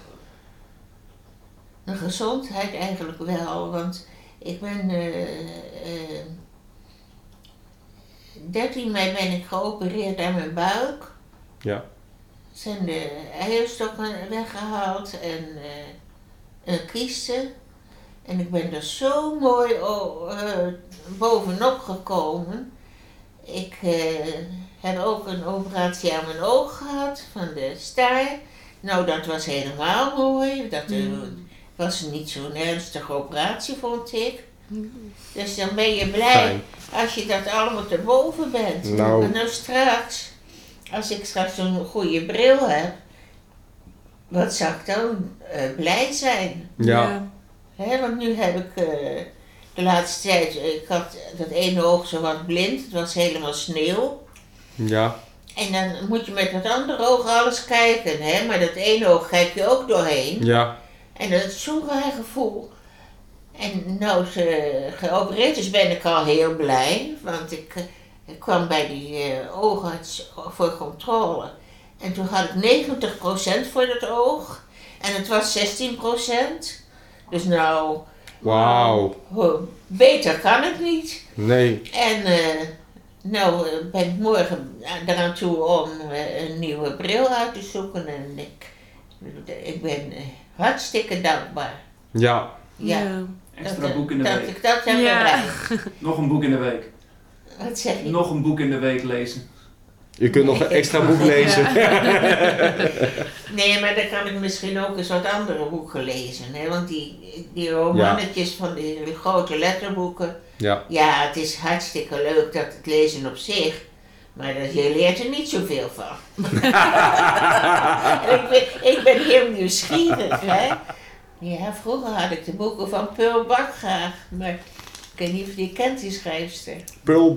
de gezondheid eigenlijk wel, want ik ben eh, eh, 13 mei ben ik geopereerd aan mijn buik. Ja. Zijn de eierstokken weggehaald en eh een kiesten. En ik ben er zo mooi eh, bovenop gekomen. Ik eh, heb ook een operatie aan mijn oog gehad van de staar. Nou, dat was helemaal mooi. Dat eh, Mm. was niet zo'n ernstige operatie, vond ik. Dus dan ben je blij Fijn. Als je dat allemaal te boven bent. Nou. En nou straks, als ik straks zo'n goede bril heb, wat zou ik dan eh, blij zijn? Ja. Hè, want nu heb ik eh, de laatste tijd, eh, ik had dat ene oog zo wat blind, het was helemaal sneeuw. Ja. En dan moet je met dat andere oog alles kijken, hè? maar dat ene oog kijk je ook doorheen. Ja. En dat is zo'n raar gevoel. En nou ze geopereerd is, ben ik al heel blij. Want ik, eh, ik kwam bij die eh, oogarts voor controle. En toen had ik 90% voor dat oog. En het was 16%. Dus nou, Wauw. ho- beter kan het niet. Nee. En eh, nou eh, ben ik morgen eraan toe om eh, een nieuwe bril uit te zoeken. En ik, ik ben eh, hartstikke dankbaar. Ja. Ja, Extra dat, boek in de dat week. ik dat heb Ja. bereikt. Nog een boek in de week. Wat zeg je? Nog een boek in de week lezen. Je kunt nog een extra boek lezen. Nee, maar dan kan ik misschien ook eens wat andere boeken lezen. Hè? Want die, die romannetjes van die grote letterboeken. Ja. Ja, het is hartstikke leuk dat het lezen op zich. Maar dat, je leert er niet zoveel van. Ik, ben, ik ben heel nieuwsgierig, hè. Ja, vroeger had ik de boeken van Pearl Bak graag. Maar ik weet niet of je die kent, die schrijfster. Pearl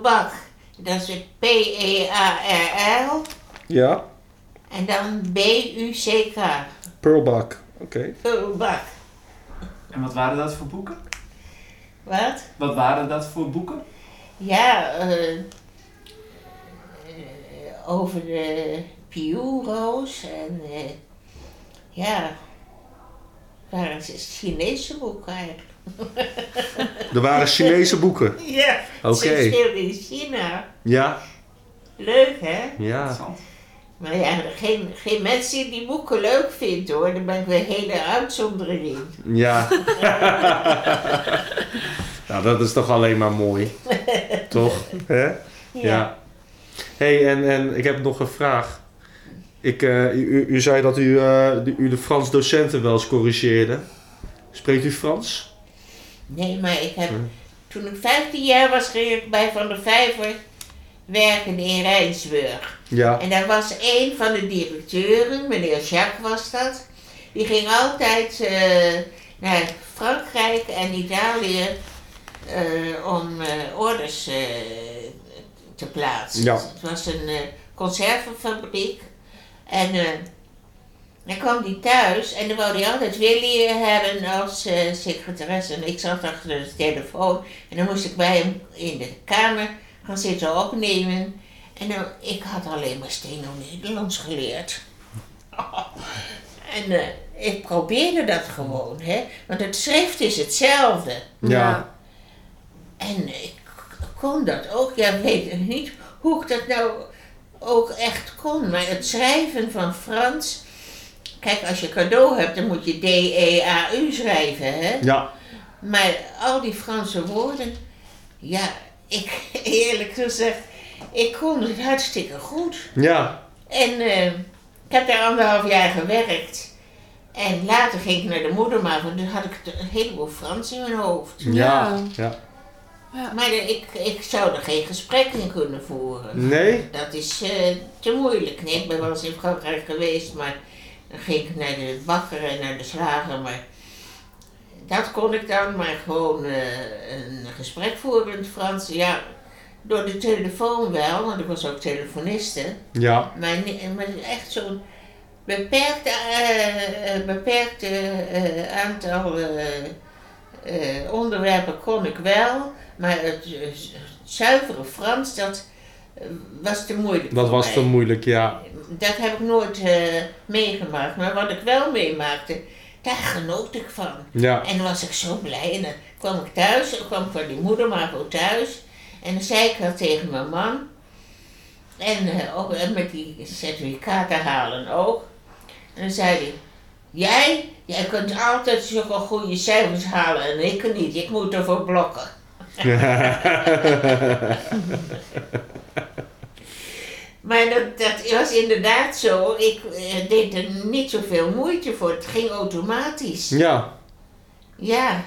Bak. Dat is E P-E-A-R-L. Ja. En dan B-U-C-K. Pearlbak. Oké. Pearl Bak. En wat waren dat voor boeken? Wat? Wat waren dat voor boeken? Ja, eh, eh, over de pioenroos en eh, ja, het waren Chinese boeken eigenlijk. Er waren Chinese boeken. Ja, Oké. ze speelden in China. Ja. Leuk hè? Ja. Maar ja, geen, geen mens die die boeken leuk vindt hoor, daar ben ik weer hele uitzondering in. Ja. nou, dat is toch alleen maar mooi. toch? Hè? Ja. hey, en, en ik heb nog een vraag. Ik, eh, u, u zei dat u, eh, de, u de Frans docenten wel eens corrigeerde. Spreekt u Frans? Nee, maar ik heb, toen ik 15 jaar was, ging ik bij Van der Vijver werken in Rijnsburg. Ja. En daar was een van de directeuren, meneer Jacques was dat. Die ging altijd eh, naar Frankrijk en Italië om orders te plaatsen. Ja. Het was een conservenfabriek. En eh, dan kwam hij thuis en dan wou hij altijd Willy hebben als eh, secretaresse. En ik zat achter de telefoon en dan moest ik bij hem in de kamer gaan zitten opnemen. En dan, ik had alleen maar steno Nederlands geleerd. en eh, ik probeerde dat gewoon, hè. Want het schrift is hetzelfde. Ja. En ik kon dat ook. Ja, weet ik niet hoe ik dat nou ook echt kon. Maar het schrijven van Frans... Kijk, als je cadeau hebt, dan moet je D-E-A-U schrijven, hè. Ja. Maar al die Franse woorden... Ja, ik, eerlijk gezegd, ik kon het hartstikke goed. Ja. En eh, ik heb daar anderhalf jaar gewerkt. En later ging ik naar de moedermaal, want toen had ik een heleboel Frans in mijn hoofd. Ja. Ja. Maar er- ik, ik zou er geen gesprek in kunnen voeren. Nee? Dat is eh, te moeilijk. Nee, ik ben wel eens in Frankrijk geweest, maar dan ging ik naar de bakker en naar de slager. Maar dat kon ik dan, maar gewoon eh, een gesprek voeren in het Frans. Ja, door de telefoon wel, want ik was ook telefoniste. Ja. Maar, maar echt zo'n beperkt, eh, eh, beperkt eh, eh, aantal eh, eh, onderwerpen kon ik wel. Maar het, zuivere Frans, dat eh, was te moeilijk Dat was mij. te moeilijk, ja. Dat heb ik nooit eh, meegemaakt. Maar wat ik wel meemaakte, daar genoot ik van. Ja. En dan was ik zo blij. En dan kwam ik thuis, dan kwam ik van die moeder maar voor thuis. En dan zei ik dat tegen mijn man. En eh, ook en met die certificaten halen ook. En dan zei hij, jij, jij kunt altijd zulke goede cijfers halen en ik niet. Ik moet ervoor blokken. Maar dat, dat was inderdaad zo. Ik eh, deed er niet zoveel moeite voor. Het ging automatisch. Ja. Ja,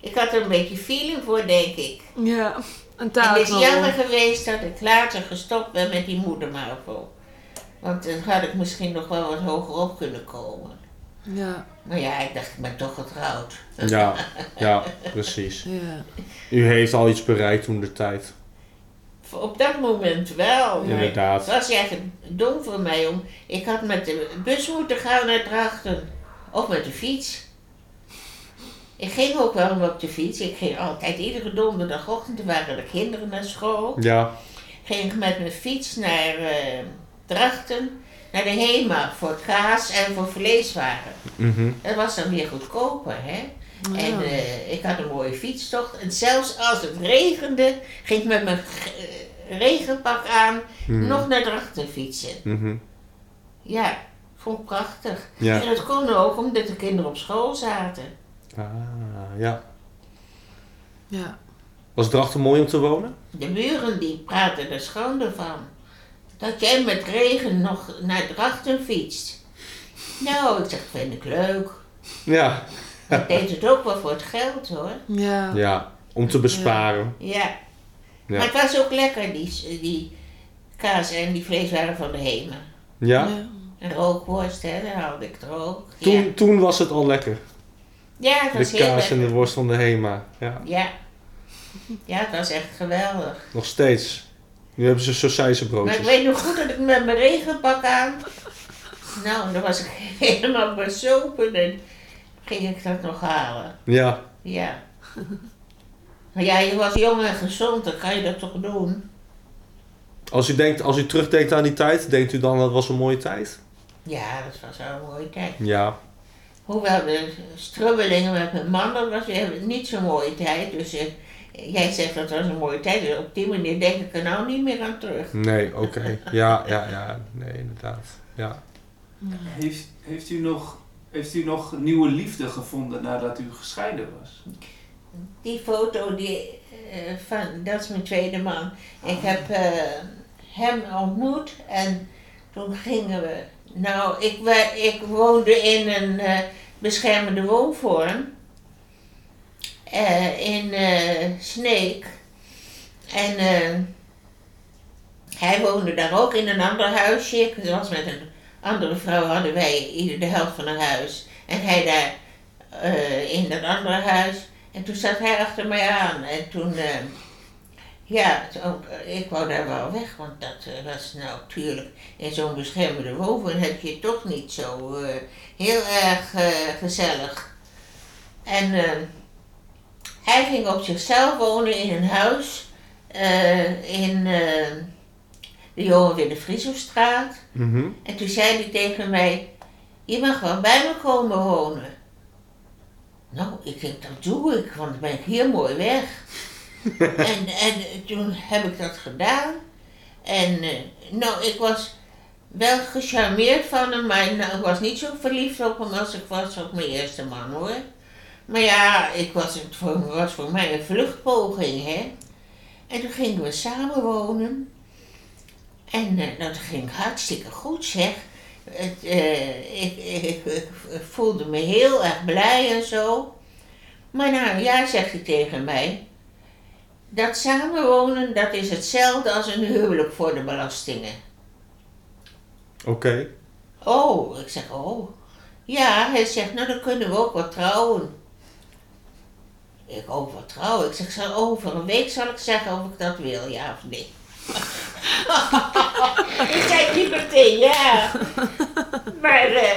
ik had er een beetje feeling voor, denk ik. Ja, een En het is taal. jammer geweest dat ik later gestopt ben met die moedermavo. Want dan had ik misschien nog wel wat hoger op kunnen komen. Ja, Maar ja, ik dacht, ik ben toch getrouwd. Ja. Ja, precies. ja. U heeft al iets bereikt toen de tijd. Op dat moment wel. Inderdaad. Het was eigenlijk dom voor mij om. Ik had met de bus moeten gaan naar Drachten. Of met de fiets. Ik ging ook wel op de fiets. Ik ging altijd iedere donderdagochtend. Er waren de kinderen naar school. Ja. Ging ik met mijn fiets naar eh, Drachten. Naar de HEMA voor kaas en voor vleeswaren. Mhm. Dat was dan weer goedkoper, hè? En eh, ik had een mooie fietstocht. En zelfs als het regende, ging ik met mijn eh, regenpak aan Mhm. nog naar Drachten fietsen. Mhm. Ja, vond ik prachtig. Ja. En dat kon ook omdat de kinderen op school zaten. Ah, ja. ja. Was Drachten mooi om te wonen? De buren die praten er schande van. Dat jij met regen nog naar Drachten fietst. Nou, ik zeg, vind ik leuk. Ja. Ik deed het ook wel voor het geld hoor. Ja. Ja. Om te besparen. Ja. Ja. Maar het was ook lekker, die, die kaas en die vlees waren van de Hema. Ja? En rookworst, hè, daar haalde ik er ook. Toen, Ja, toen was het al lekker. ja het was De heel kaas en de worst van de Hema. Ja, Ja. ja, het was echt geweldig. nog steeds. Nu hebben ze Maar ik sausijzenbroodjes. weet nog goed dat ik met mijn regenpak aan. Nou, dan was ik helemaal bezopen en ging ik dat nog halen. Ja, Ja. Maar ja, je was jong en gezond, dan kan je dat toch doen? als u, denkt, als u terugdenkt aan die tijd, denkt u dan dat was een mooie tijd? Ja, dat was wel een mooie tijd. Ja, Hoewel de strubbelingen met mijn man, dat was niet zo'n mooie tijd. Dus eh, jij zegt dat was een mooie tijd. Dus op die manier denk ik er nou niet meer aan terug. nee, oké. Ja, ja, ja. Nee, inderdaad. Ja. Heeft, heeft, u nog, heeft u nog nieuwe liefde gevonden nadat u gescheiden was? Die foto, die, eh, van, dat is mijn tweede man. Ik heb eh, hem ontmoet en toen gingen we. Nou, ik, ik woonde in een eh, beschermende woonvorm. Eh, in eh, Sneek. En eh, hij woonde daar ook in een ander huisje. Ik was met een andere vrouw, hadden wij ieder de helft van een huis. En hij daar eh, in dat andere huis. En toen zat hij achter mij aan. En toen, ja, ik wou daar wel weg, want dat was nou natuurlijk in zo'n beschermde woonvorm heb je toch niet zo heel erg gezellig. En hij ging op zichzelf wonen in een huis eh, in eh, de Johan Willem Frieselstraat. Mhm. En toen zei hij tegen mij, je mag wel bij me komen wonen. Nou, ik denk, dat doe ik, want dan ben ik hier mooi weg. en, en toen heb ik dat gedaan. En eh, nou, ik was wel gecharmeerd van hem, maar nou, ik was niet zo verliefd op hem als ik was op mijn eerste man hoor. Maar ja, ik was, het voor, was voor mij een vluchtpoging, hè. En toen gingen we samen wonen. En eh, dat ging hartstikke goed, zeg. Het, eh, ik, ik, ik voelde me heel erg blij en zo. Maar na een jaar zegt hij tegen mij... Dat samenwonen, dat is hetzelfde als een huwelijk voor de belastingen. Oké. Oh, ik zeg, oh. Ja, hij zegt, nou dan kunnen we ook wat trouwen. Ik trouwen. Ik zeg, zal over een week zal ik zeggen of ik dat wil, ja of nee. ik zei niet meteen ja. Maar eh,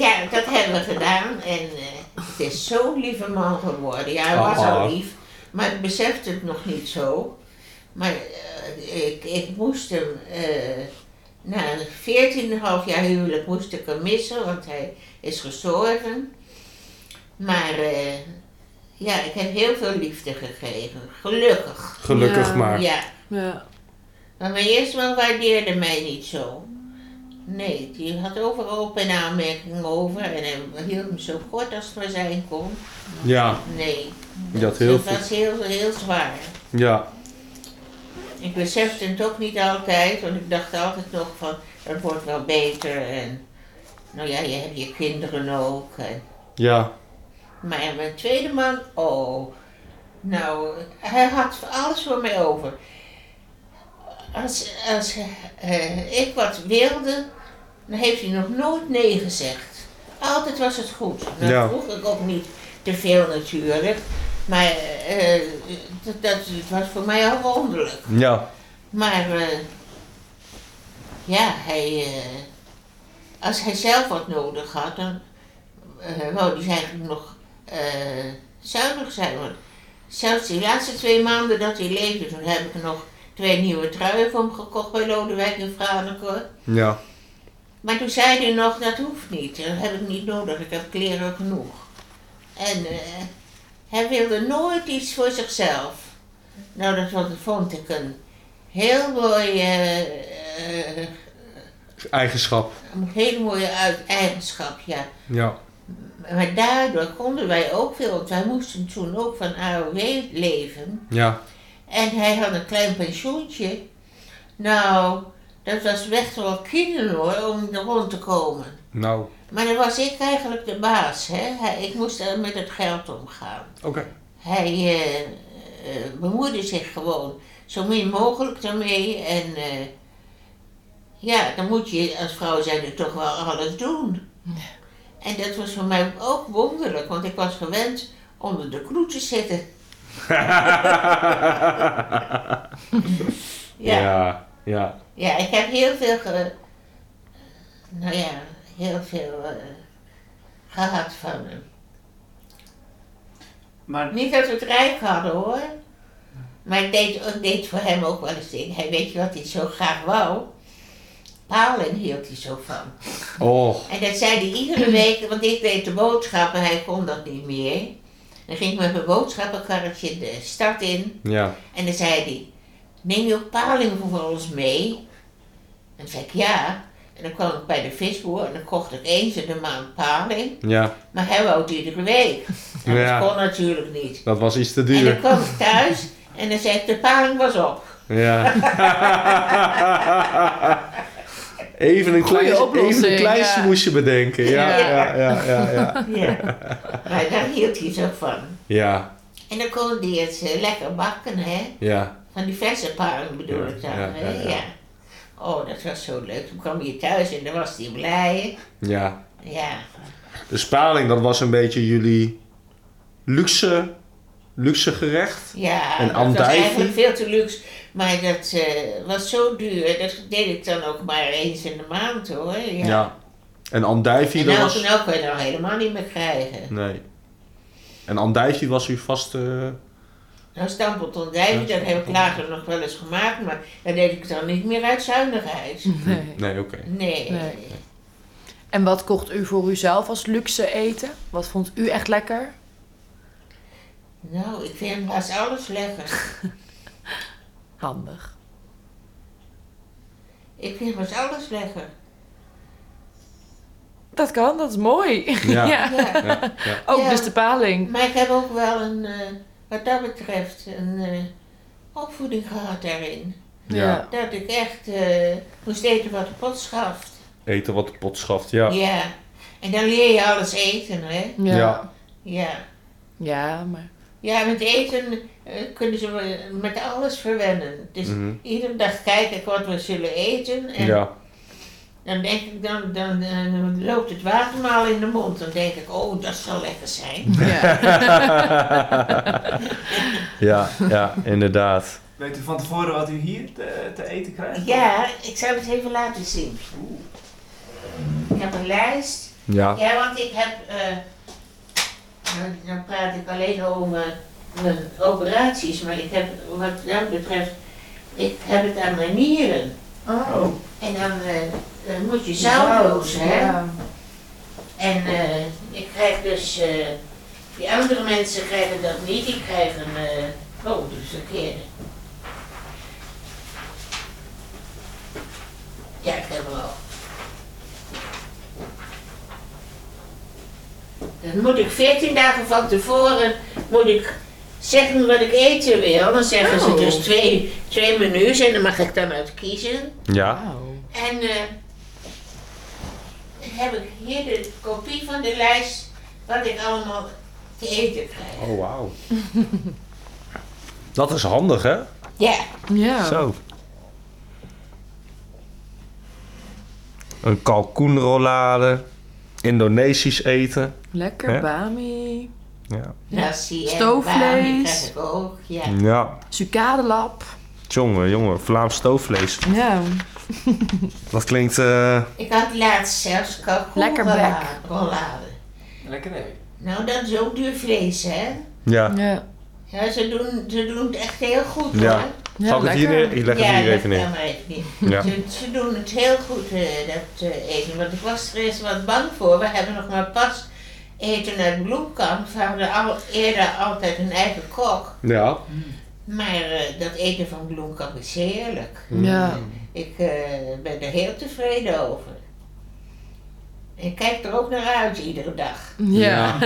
ja, dat hebben we gedaan. En eh, het is zo'n lieve man geworden. Ja, hij was Oh. al lief. Maar ik besefte het nog niet zo. Maar eh, ik, ik moest hem... na 14,5 jaar huwelijk moest ik hem missen, want hij is gestorven. Maar eh, ja, ik heb heel veel liefde gekregen. Gelukkig. Gelukkig Ja. maar. Ja, Ja. maar mijn eerste man waardeerde mij niet zo. Nee, die had overal op een aanmerking over en hij hield me zo kort als het maar zijn kon. Ja, Nee, had heel dat was heel, heel zwaar. ja. Ik besefte het ook niet altijd, want ik dacht altijd nog van, dat wordt wel beter en nou ja, je hebt je kinderen ook. En, Ja. Maar mijn tweede man, oh, nou, hij had alles voor mij over. Als, als eh, ik wat wilde, dan heeft hij nog nooit nee gezegd. Altijd was het goed. Ja. vroeg ik ook niet te veel natuurlijk, maar eh, dat, dat, was voor mij al wonderlijk. Ja. Maar eh, ja, hij, als hij zelf wat nodig had, dan wou hij eigenlijk nog eh, zuinig zijn. Want zelfs die laatste twee maanden dat hij leefde, toen heb ik nog twee nieuwe truien voor hem gekocht bij Lodewijk in Franeker. Ja. Maar toen zei hij nog, dat hoeft niet, dat heb ik niet nodig, ik heb kleren genoeg. En eh, hij wilde nooit iets voor zichzelf. Nou, dat was- vond ik een heel mooi, eh, eh, Eigenschap. een hele mooie uit- eigenschap, ja. Ja. Maar daardoor konden wij ook veel, want wij moesten toen ook van AOW leven. Ja. En hij had een klein pensioentje. Nou, dat was echt wel kinderen hoor, om er rond te komen. Nou. Maar dan was ik eigenlijk de baas, hè. Hij, ik moest er met het geld omgaan. Oké. Hij bemoeide zich gewoon zo min mogelijk daarmee. En eh, ja, dan moet je als vrouw zijn toch wel alles doen. En dat was voor mij ook wonderlijk, want ik was gewend onder de kloe te zitten. Ja, ja. ja, ja. ik heb heel veel, ge, nou ja, heel veel eh, gehad van hem. Maar Niet dat we het rijk hadden hoor. Maar ik deed, ik deed voor hem ook wel eens dingen. Hij weet je wat hij zo graag wou? Palen hield hij zo van. Oh, En dat zei hij iedere week, want ik deed de boodschappen, hij kon dat niet meer. Dan ging ik met mijn boodschappenkarretje de stad in ja. en dan zei hij, neem je ook paling voor ons mee? En dan zei ik ja. En dan kwam ik bij de visboer en dan kocht ik eens in de maand paling. Ja, Maar hij wou het iedere week. En Ja. dat kon natuurlijk niet. dat was iets te En dan duur. kwam ik thuis en dan zei ik, de paling was op. Ja. even een Goeie klein, even oplossing, een klein ja. smoesje bedenken. Ja, Ja. ja, ja, ja. Ja, Ja. maar daar hield hij zo van. ja. En dan kon hij het eh, lekker bakken, hè. ja. Van die verse paling bedoel Ja, ik dan, ja, hè? ja, ja. Ja. Oh, dat was zo leuk. Toen kwam hij thuis en dan was hij blij. ja. Ja. De spaling, dat was een beetje jullie luxe, luxe gerecht. Ja, En dat was andijvie? eigenlijk veel te luxe. Maar dat eh, was zo duur. Dat deed ik dan ook maar eens in de maand, hoor. Ja. Ja. En andijvie, En dat nou, was... nou kun je dat helemaal niet meer krijgen. Nee. En andijvie was uw vaste... Nou, stampot ondijvie, dat heb ik later nog wel eens gemaakt, maar dat deed ik dan niet meer uit zuinigheid. Nee. Nee, oké. Nee. Nee. En wat kocht u voor uzelf als luxe eten? Wat vond u echt lekker? Nou, ik vind haast alles lekker. Handig. Ik vind haast alles lekker. Dat kan, dat is mooi. Ja. Ja. Ja, ja. Ook Ja. dus de paling. Maar ik heb ook wel een, eh, wat dat betreft, een eh, opvoeding gehad daarin. Ja. Dat ik echt eh, moest eten wat de pot schaft. Eten wat de pot schaft, ja. Ja. En dan leer je alles eten, hè? Ja. Ja. Ja. Ja, maar... Ja, met eten eh, kunnen ze me- met alles verwennen. Dus Mhm. iedere dag kijk ik wat we zullen eten. En Ja. dan denk ik, dan, dan, eh, loopt het water me al in de mond. Dan denk ik, oh, dat zal lekker zijn. Ja. ja, ja, inderdaad. weet u van tevoren wat u hier te, te eten krijgt? Ja, ik zal het even laten zien. Ik heb een lijst. Ja. Ja, want ik heb, eh, dan, dan praat ik alleen over mijn operaties, maar ik heb, wat dat betreft, ik heb het aan mijn nieren. Oh. En dan, eh, dan moet je zoutloos, hè. Ja. En eh, ik krijg dus, eh, die andere mensen krijgen dat niet, die krijgen, eh, oh, dat is verkeerd. Ja, ik heb hem Dan moet ik 14 dagen van tevoren moet ik zeggen wat ik eten wil. Dan zeggen ze Oh. dus twee, twee menus en dan mag ik dan uit kiezen. Ja. En eh, dan heb ik hier de kopie van de lijst wat ik allemaal te eten krijg. Oh, wauw. Dat is handig, hè? Ja, Ja. Zo. Een kalkoenrollade. Indonesisch eten. Lekker bami. Ja. en Stoofvlees. ik ook. Ja. Ja. Sucadelap. Jongen, jongen. Vlaams stoofvlees. Ja. Dat klinkt... eh, Ik had laatst zelfs Lekker bek. kalkoenrollade. Lekker hè? Nou, dat is ook duur vlees, hè? ja. Ja. Ja, ze doen, ze doen het echt heel goed, Ja. hoor. Ja, Zal ik het hier lekker. neer? Ik leg het ja, hier even neer. Ja. Ze, ze doen het heel goed, eh, dat eh, eten. Want ik was er eens wat bang voor. We hebben nog maar pas eten uit bloemkamp. We hadden al, eerder altijd een eigen kok. Ja. Maar eh, dat eten van bloemkamp is heerlijk. Ja. Ik eh, ben er heel tevreden over. Ik kijk er ook naar uit iedere dag. Ja.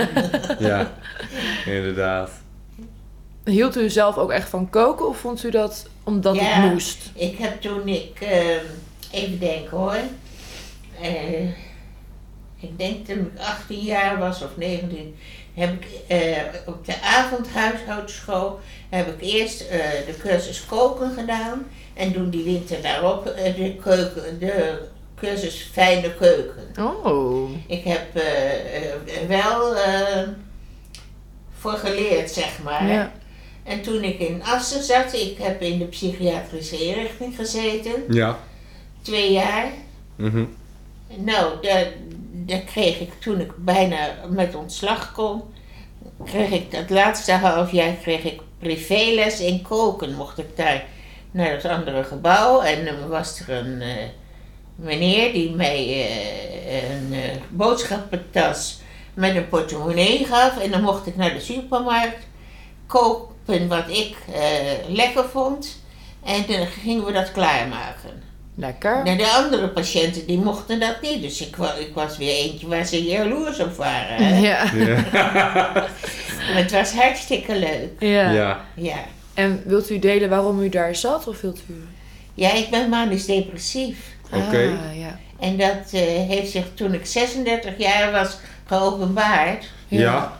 Ja. Inderdaad. Hield u zelf ook echt van koken of vond u dat omdat Ja. het moest? Ik heb toen ik, eh, even denken hoor. Ik denk toen ik 18 jaar was of 19, heb ik eh, op de avondhuishoudschool heb ik eerst eh, de cursus koken gedaan. En toen die winter daarop eh, de, keuken, de cursus fijne keuken. Oh. Ik heb wel eh, voor geleerd, zeg maar. Ja. En toen ik in Assen zat, ik heb in de psychiatrische inrichting gezeten, Ja. twee jaar. Mhm. Nou, daar, daar kreeg ik toen ik bijna met ontslag kon, kreeg ik dat laatste half jaar kreeg ik privéles in koken. Mocht ik daar naar het andere gebouw en dan was er een eh, meneer die mij eh, een eh, boodschappentas met een portemonnee gaf en dan mocht ik naar de supermarkt kopen wat ik lekker vond en dan gingen we dat klaarmaken. Lekker. De andere patiënten die mochten dat niet. Dus ik, ik was weer eentje waar ze jaloers op waren. Hè? Ja. Ja. Maar het was hartstikke leuk. Ja. ja. Ja. En wilt u delen waarom u daar zat of wilt u? ja, ik ben manisch depressief. Oké. Ah, ja. En dat eh, heeft zich toen ik 36 jaar was geopenbaard. Ja.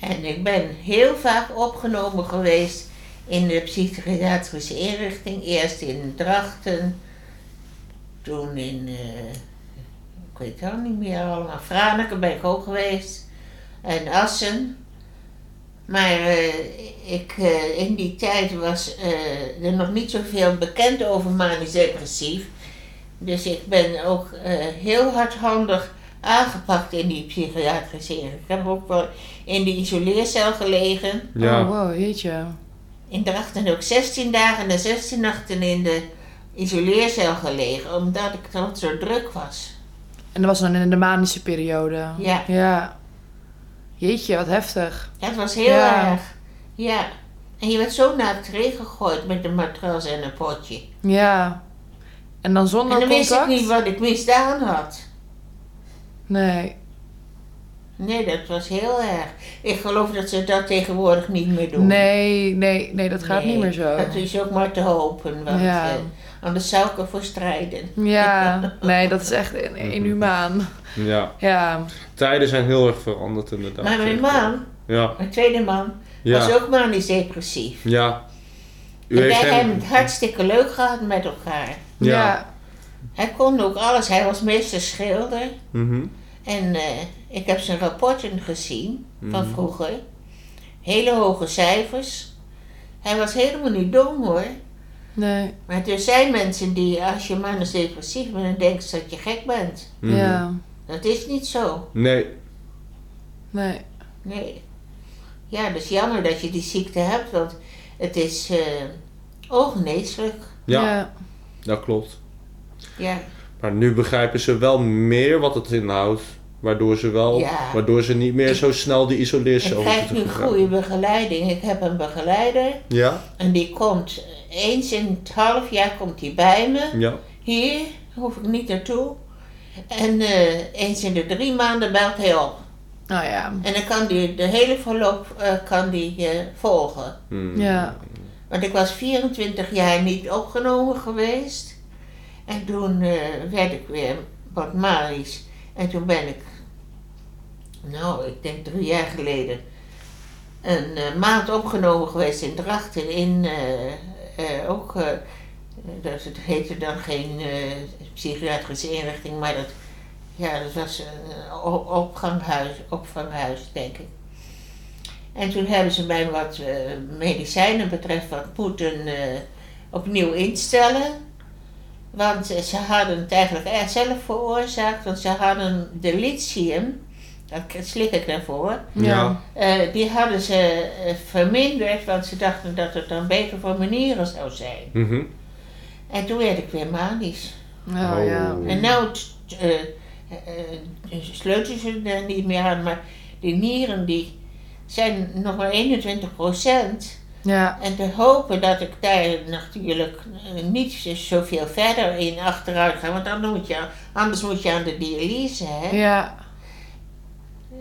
En ik ben heel vaak opgenomen geweest in de psychiatrische inrichting. Eerst in Drachten, toen in, eh, ik weet het al niet meer allemaal, Franeker ben ik ook geweest. En Assen. Maar eh, ik, eh, in die tijd was eh, er nog niet zoveel bekend over manisch depressief. Dus ik ben ook eh, heel hardhandig aangepakt in die psychiatrische. Ik heb ook wel in de isoleercel gelegen. Ja. Oh, wow, jeetje. In Drachten ook 16 dagen en 16 nachten in de isoleercel gelegen, omdat ik dan zo druk was. En dat was dan in de manische periode. Ja. Ja. Jeetje, wat heftig. Dat was heel Ja. erg. Ja. En je werd zo naar het regen gegooid met een matras en een potje. Ja. En dan zonder en dan wist ik contact? niet wat ik misdaan had. Nee. Nee, dat was heel erg. Ik geloof dat ze dat tegenwoordig niet meer doen. Nee, nee, nee, dat gaat Nee, niet meer zo. Dat is ook maar te hopen, want Ja. Anders zou ik ervoor strijden. Ja, nee, dat is echt in- inhumaan. ja. Ja. Tijden zijn heel erg veranderd inderdaad. Maar mijn man, Ja. mijn tweede man, Ja. was ook manisch depressief. Ja. U En wij hem... hebben het hartstikke leuk gehad met elkaar. Ja. Ja. Hij kon ook alles. Hij was meester schilder. Mhm. En eh, ik heb zijn rapporten gezien van Mhm. vroeger. Hele hoge cijfers. Hij was helemaal niet dom hoor. Nee. Maar er zijn mensen die, als je manisch depressief bent, dan denken ze dat je gek bent. Mhm. Ja. Dat is niet zo. Nee. Nee. Nee. Ja, dus jammer dat je die ziekte hebt, want het is eh ongeneeslijk. Ja, Ja. dat klopt. Ja. Maar nu begrijpen ze wel meer wat het inhoudt. Waardoor ze wel, Ja. waardoor ze niet meer zo snel die Ik isoleercel krijg hoeven te nu goede begeleiding. Ik heb een begeleider Ja, en die komt eens in het half jaar komt hij bij me. ja. Hier hoef ik niet naartoe. En eh, eens in de drie maanden belt hij op. Nou ja. En dan kan hij de hele verloop eh, kan die, eh, volgen. Hmm. Ja. Want ik was 24 jaar niet opgenomen geweest. En toen eh, werd ik weer wat manisch. En toen ben ik, nou, ik denk drie jaar geleden, een eh, maand opgenomen geweest in Drachten. In eh, eh, ook, dat het heette dan geen psychiatrische inrichting, maar dat, ja, dat was een o- opganghuis, opvanghuis, denk ik. En toen hebben ze mij wat medicijnen betreft wat moeten eh, opnieuw instellen. Want ze hadden het eigenlijk zelf veroorzaakt, want ze hadden de lithium, dat slik ik daarvoor, Ja. eh, die hadden ze eh, verminderd, want ze dachten dat het dan beter voor mijn nieren zou zijn. Mhm. En toen werd ik weer manisch. Oh, ja. Oh. En nou t- eh, sleutelen ze er niet meer aan, maar die nieren die zijn nog maar 21 procent. Ja. En te hopen dat ik daar natuurlijk niet zoveel verder in achteruit ga, want dan moet je, anders moet je aan de dialyse. Hè? Ja.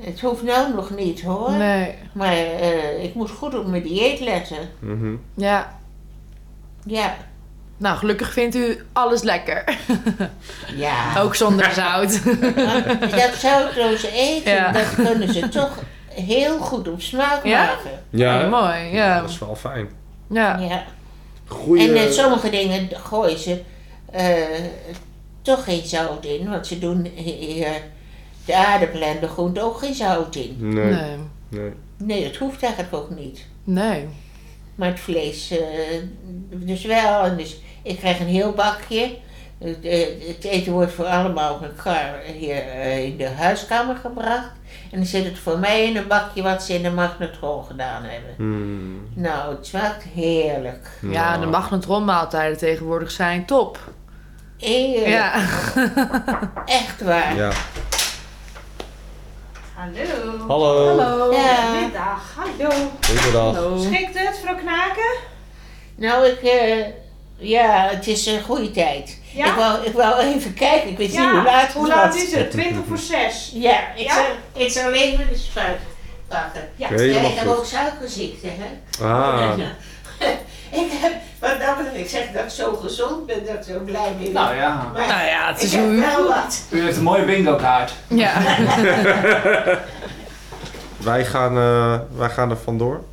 Het hoeft nou nog niet hoor. Nee. Maar eh, ik moet goed op mijn dieet letten. Mhm. Ja. Ja. Nou, gelukkig vindt u alles lekker. Ja. Ook zonder zout. Dat zoutloze eten, Ja. dat kunnen ze toch heel goed op smaak Ja? maken. Ja, Oh, mooi, ja. dat is wel fijn. Ja. Ja. Goeie... En eh, sommige dingen gooien ze eh, toch geen zout in, want ze doen hier de aardappelen en de groente ook geen zout in. Nee, Nee. nee. Nee, dat hoeft eigenlijk ook niet. Nee. Maar het vlees eh, dus wel. En dus ik krijg een heel bakje. Het, eh, het eten wordt voor allemaal met kar hier eh, in de huiskamer gebracht. En dan zit het voor mij in een bakje wat ze in de magnetron gedaan hebben. Hmm. Nou, het smaakt heerlijk. Ja, de magnetronmaaltijden tegenwoordig zijn top. Heerlijk. Ja. Echt waar. Ja. Hallo. Hallo. Hallo. Ja. Middag, hallo. Goedendag. Hallo. Schikt het, mevrouw Knaken? Nou, ik, eh, ja, het is een goede tijd. Ja? Ik, wou, ik wou even kijken, ik weet niet hoe laat het Hoe laat is het? 20 voor 6. Ja, ik, Ja? Zal, ik zal even de spuit pakken. Ja. Ja, ik heb ook suikerziekte, hè? Ah, ik heb, wat dat betreft, ik zeg dat ik zo gezond ben, dat ik zo blij mee ben. Nou ja, maar Nou ja, het ik is heb hoe u wel wat. u heeft een mooie bingo kaart. Ja. wij gaan, eh, wij gaan er vandoor.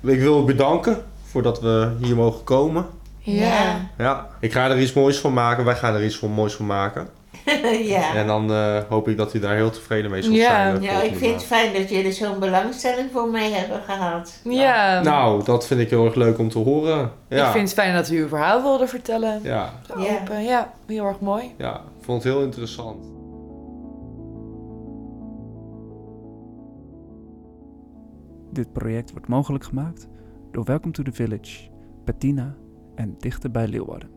Ik wil u bedanken voordat we hier mogen komen. Ja. Ja, ik ga er iets moois van maken. Wij gaan er iets van moois van maken. ja. En dan eh, hoop ik dat u daar heel tevreden mee zult Ja. zijn. volgende ik vind het fijn dat jullie zo'n belangstelling voor mij hebben gehad. Ja. Nou, dat vind ik heel erg leuk om te horen. Ja. Ik vind het fijn dat u uw verhaal wilde vertellen. Ja, Ja. open. Ja, heel erg mooi. ja, ik vond het heel interessant. Dit project wordt mogelijk gemaakt door Welcome to the Village, Bettina en Dichter bij Leeuwarden.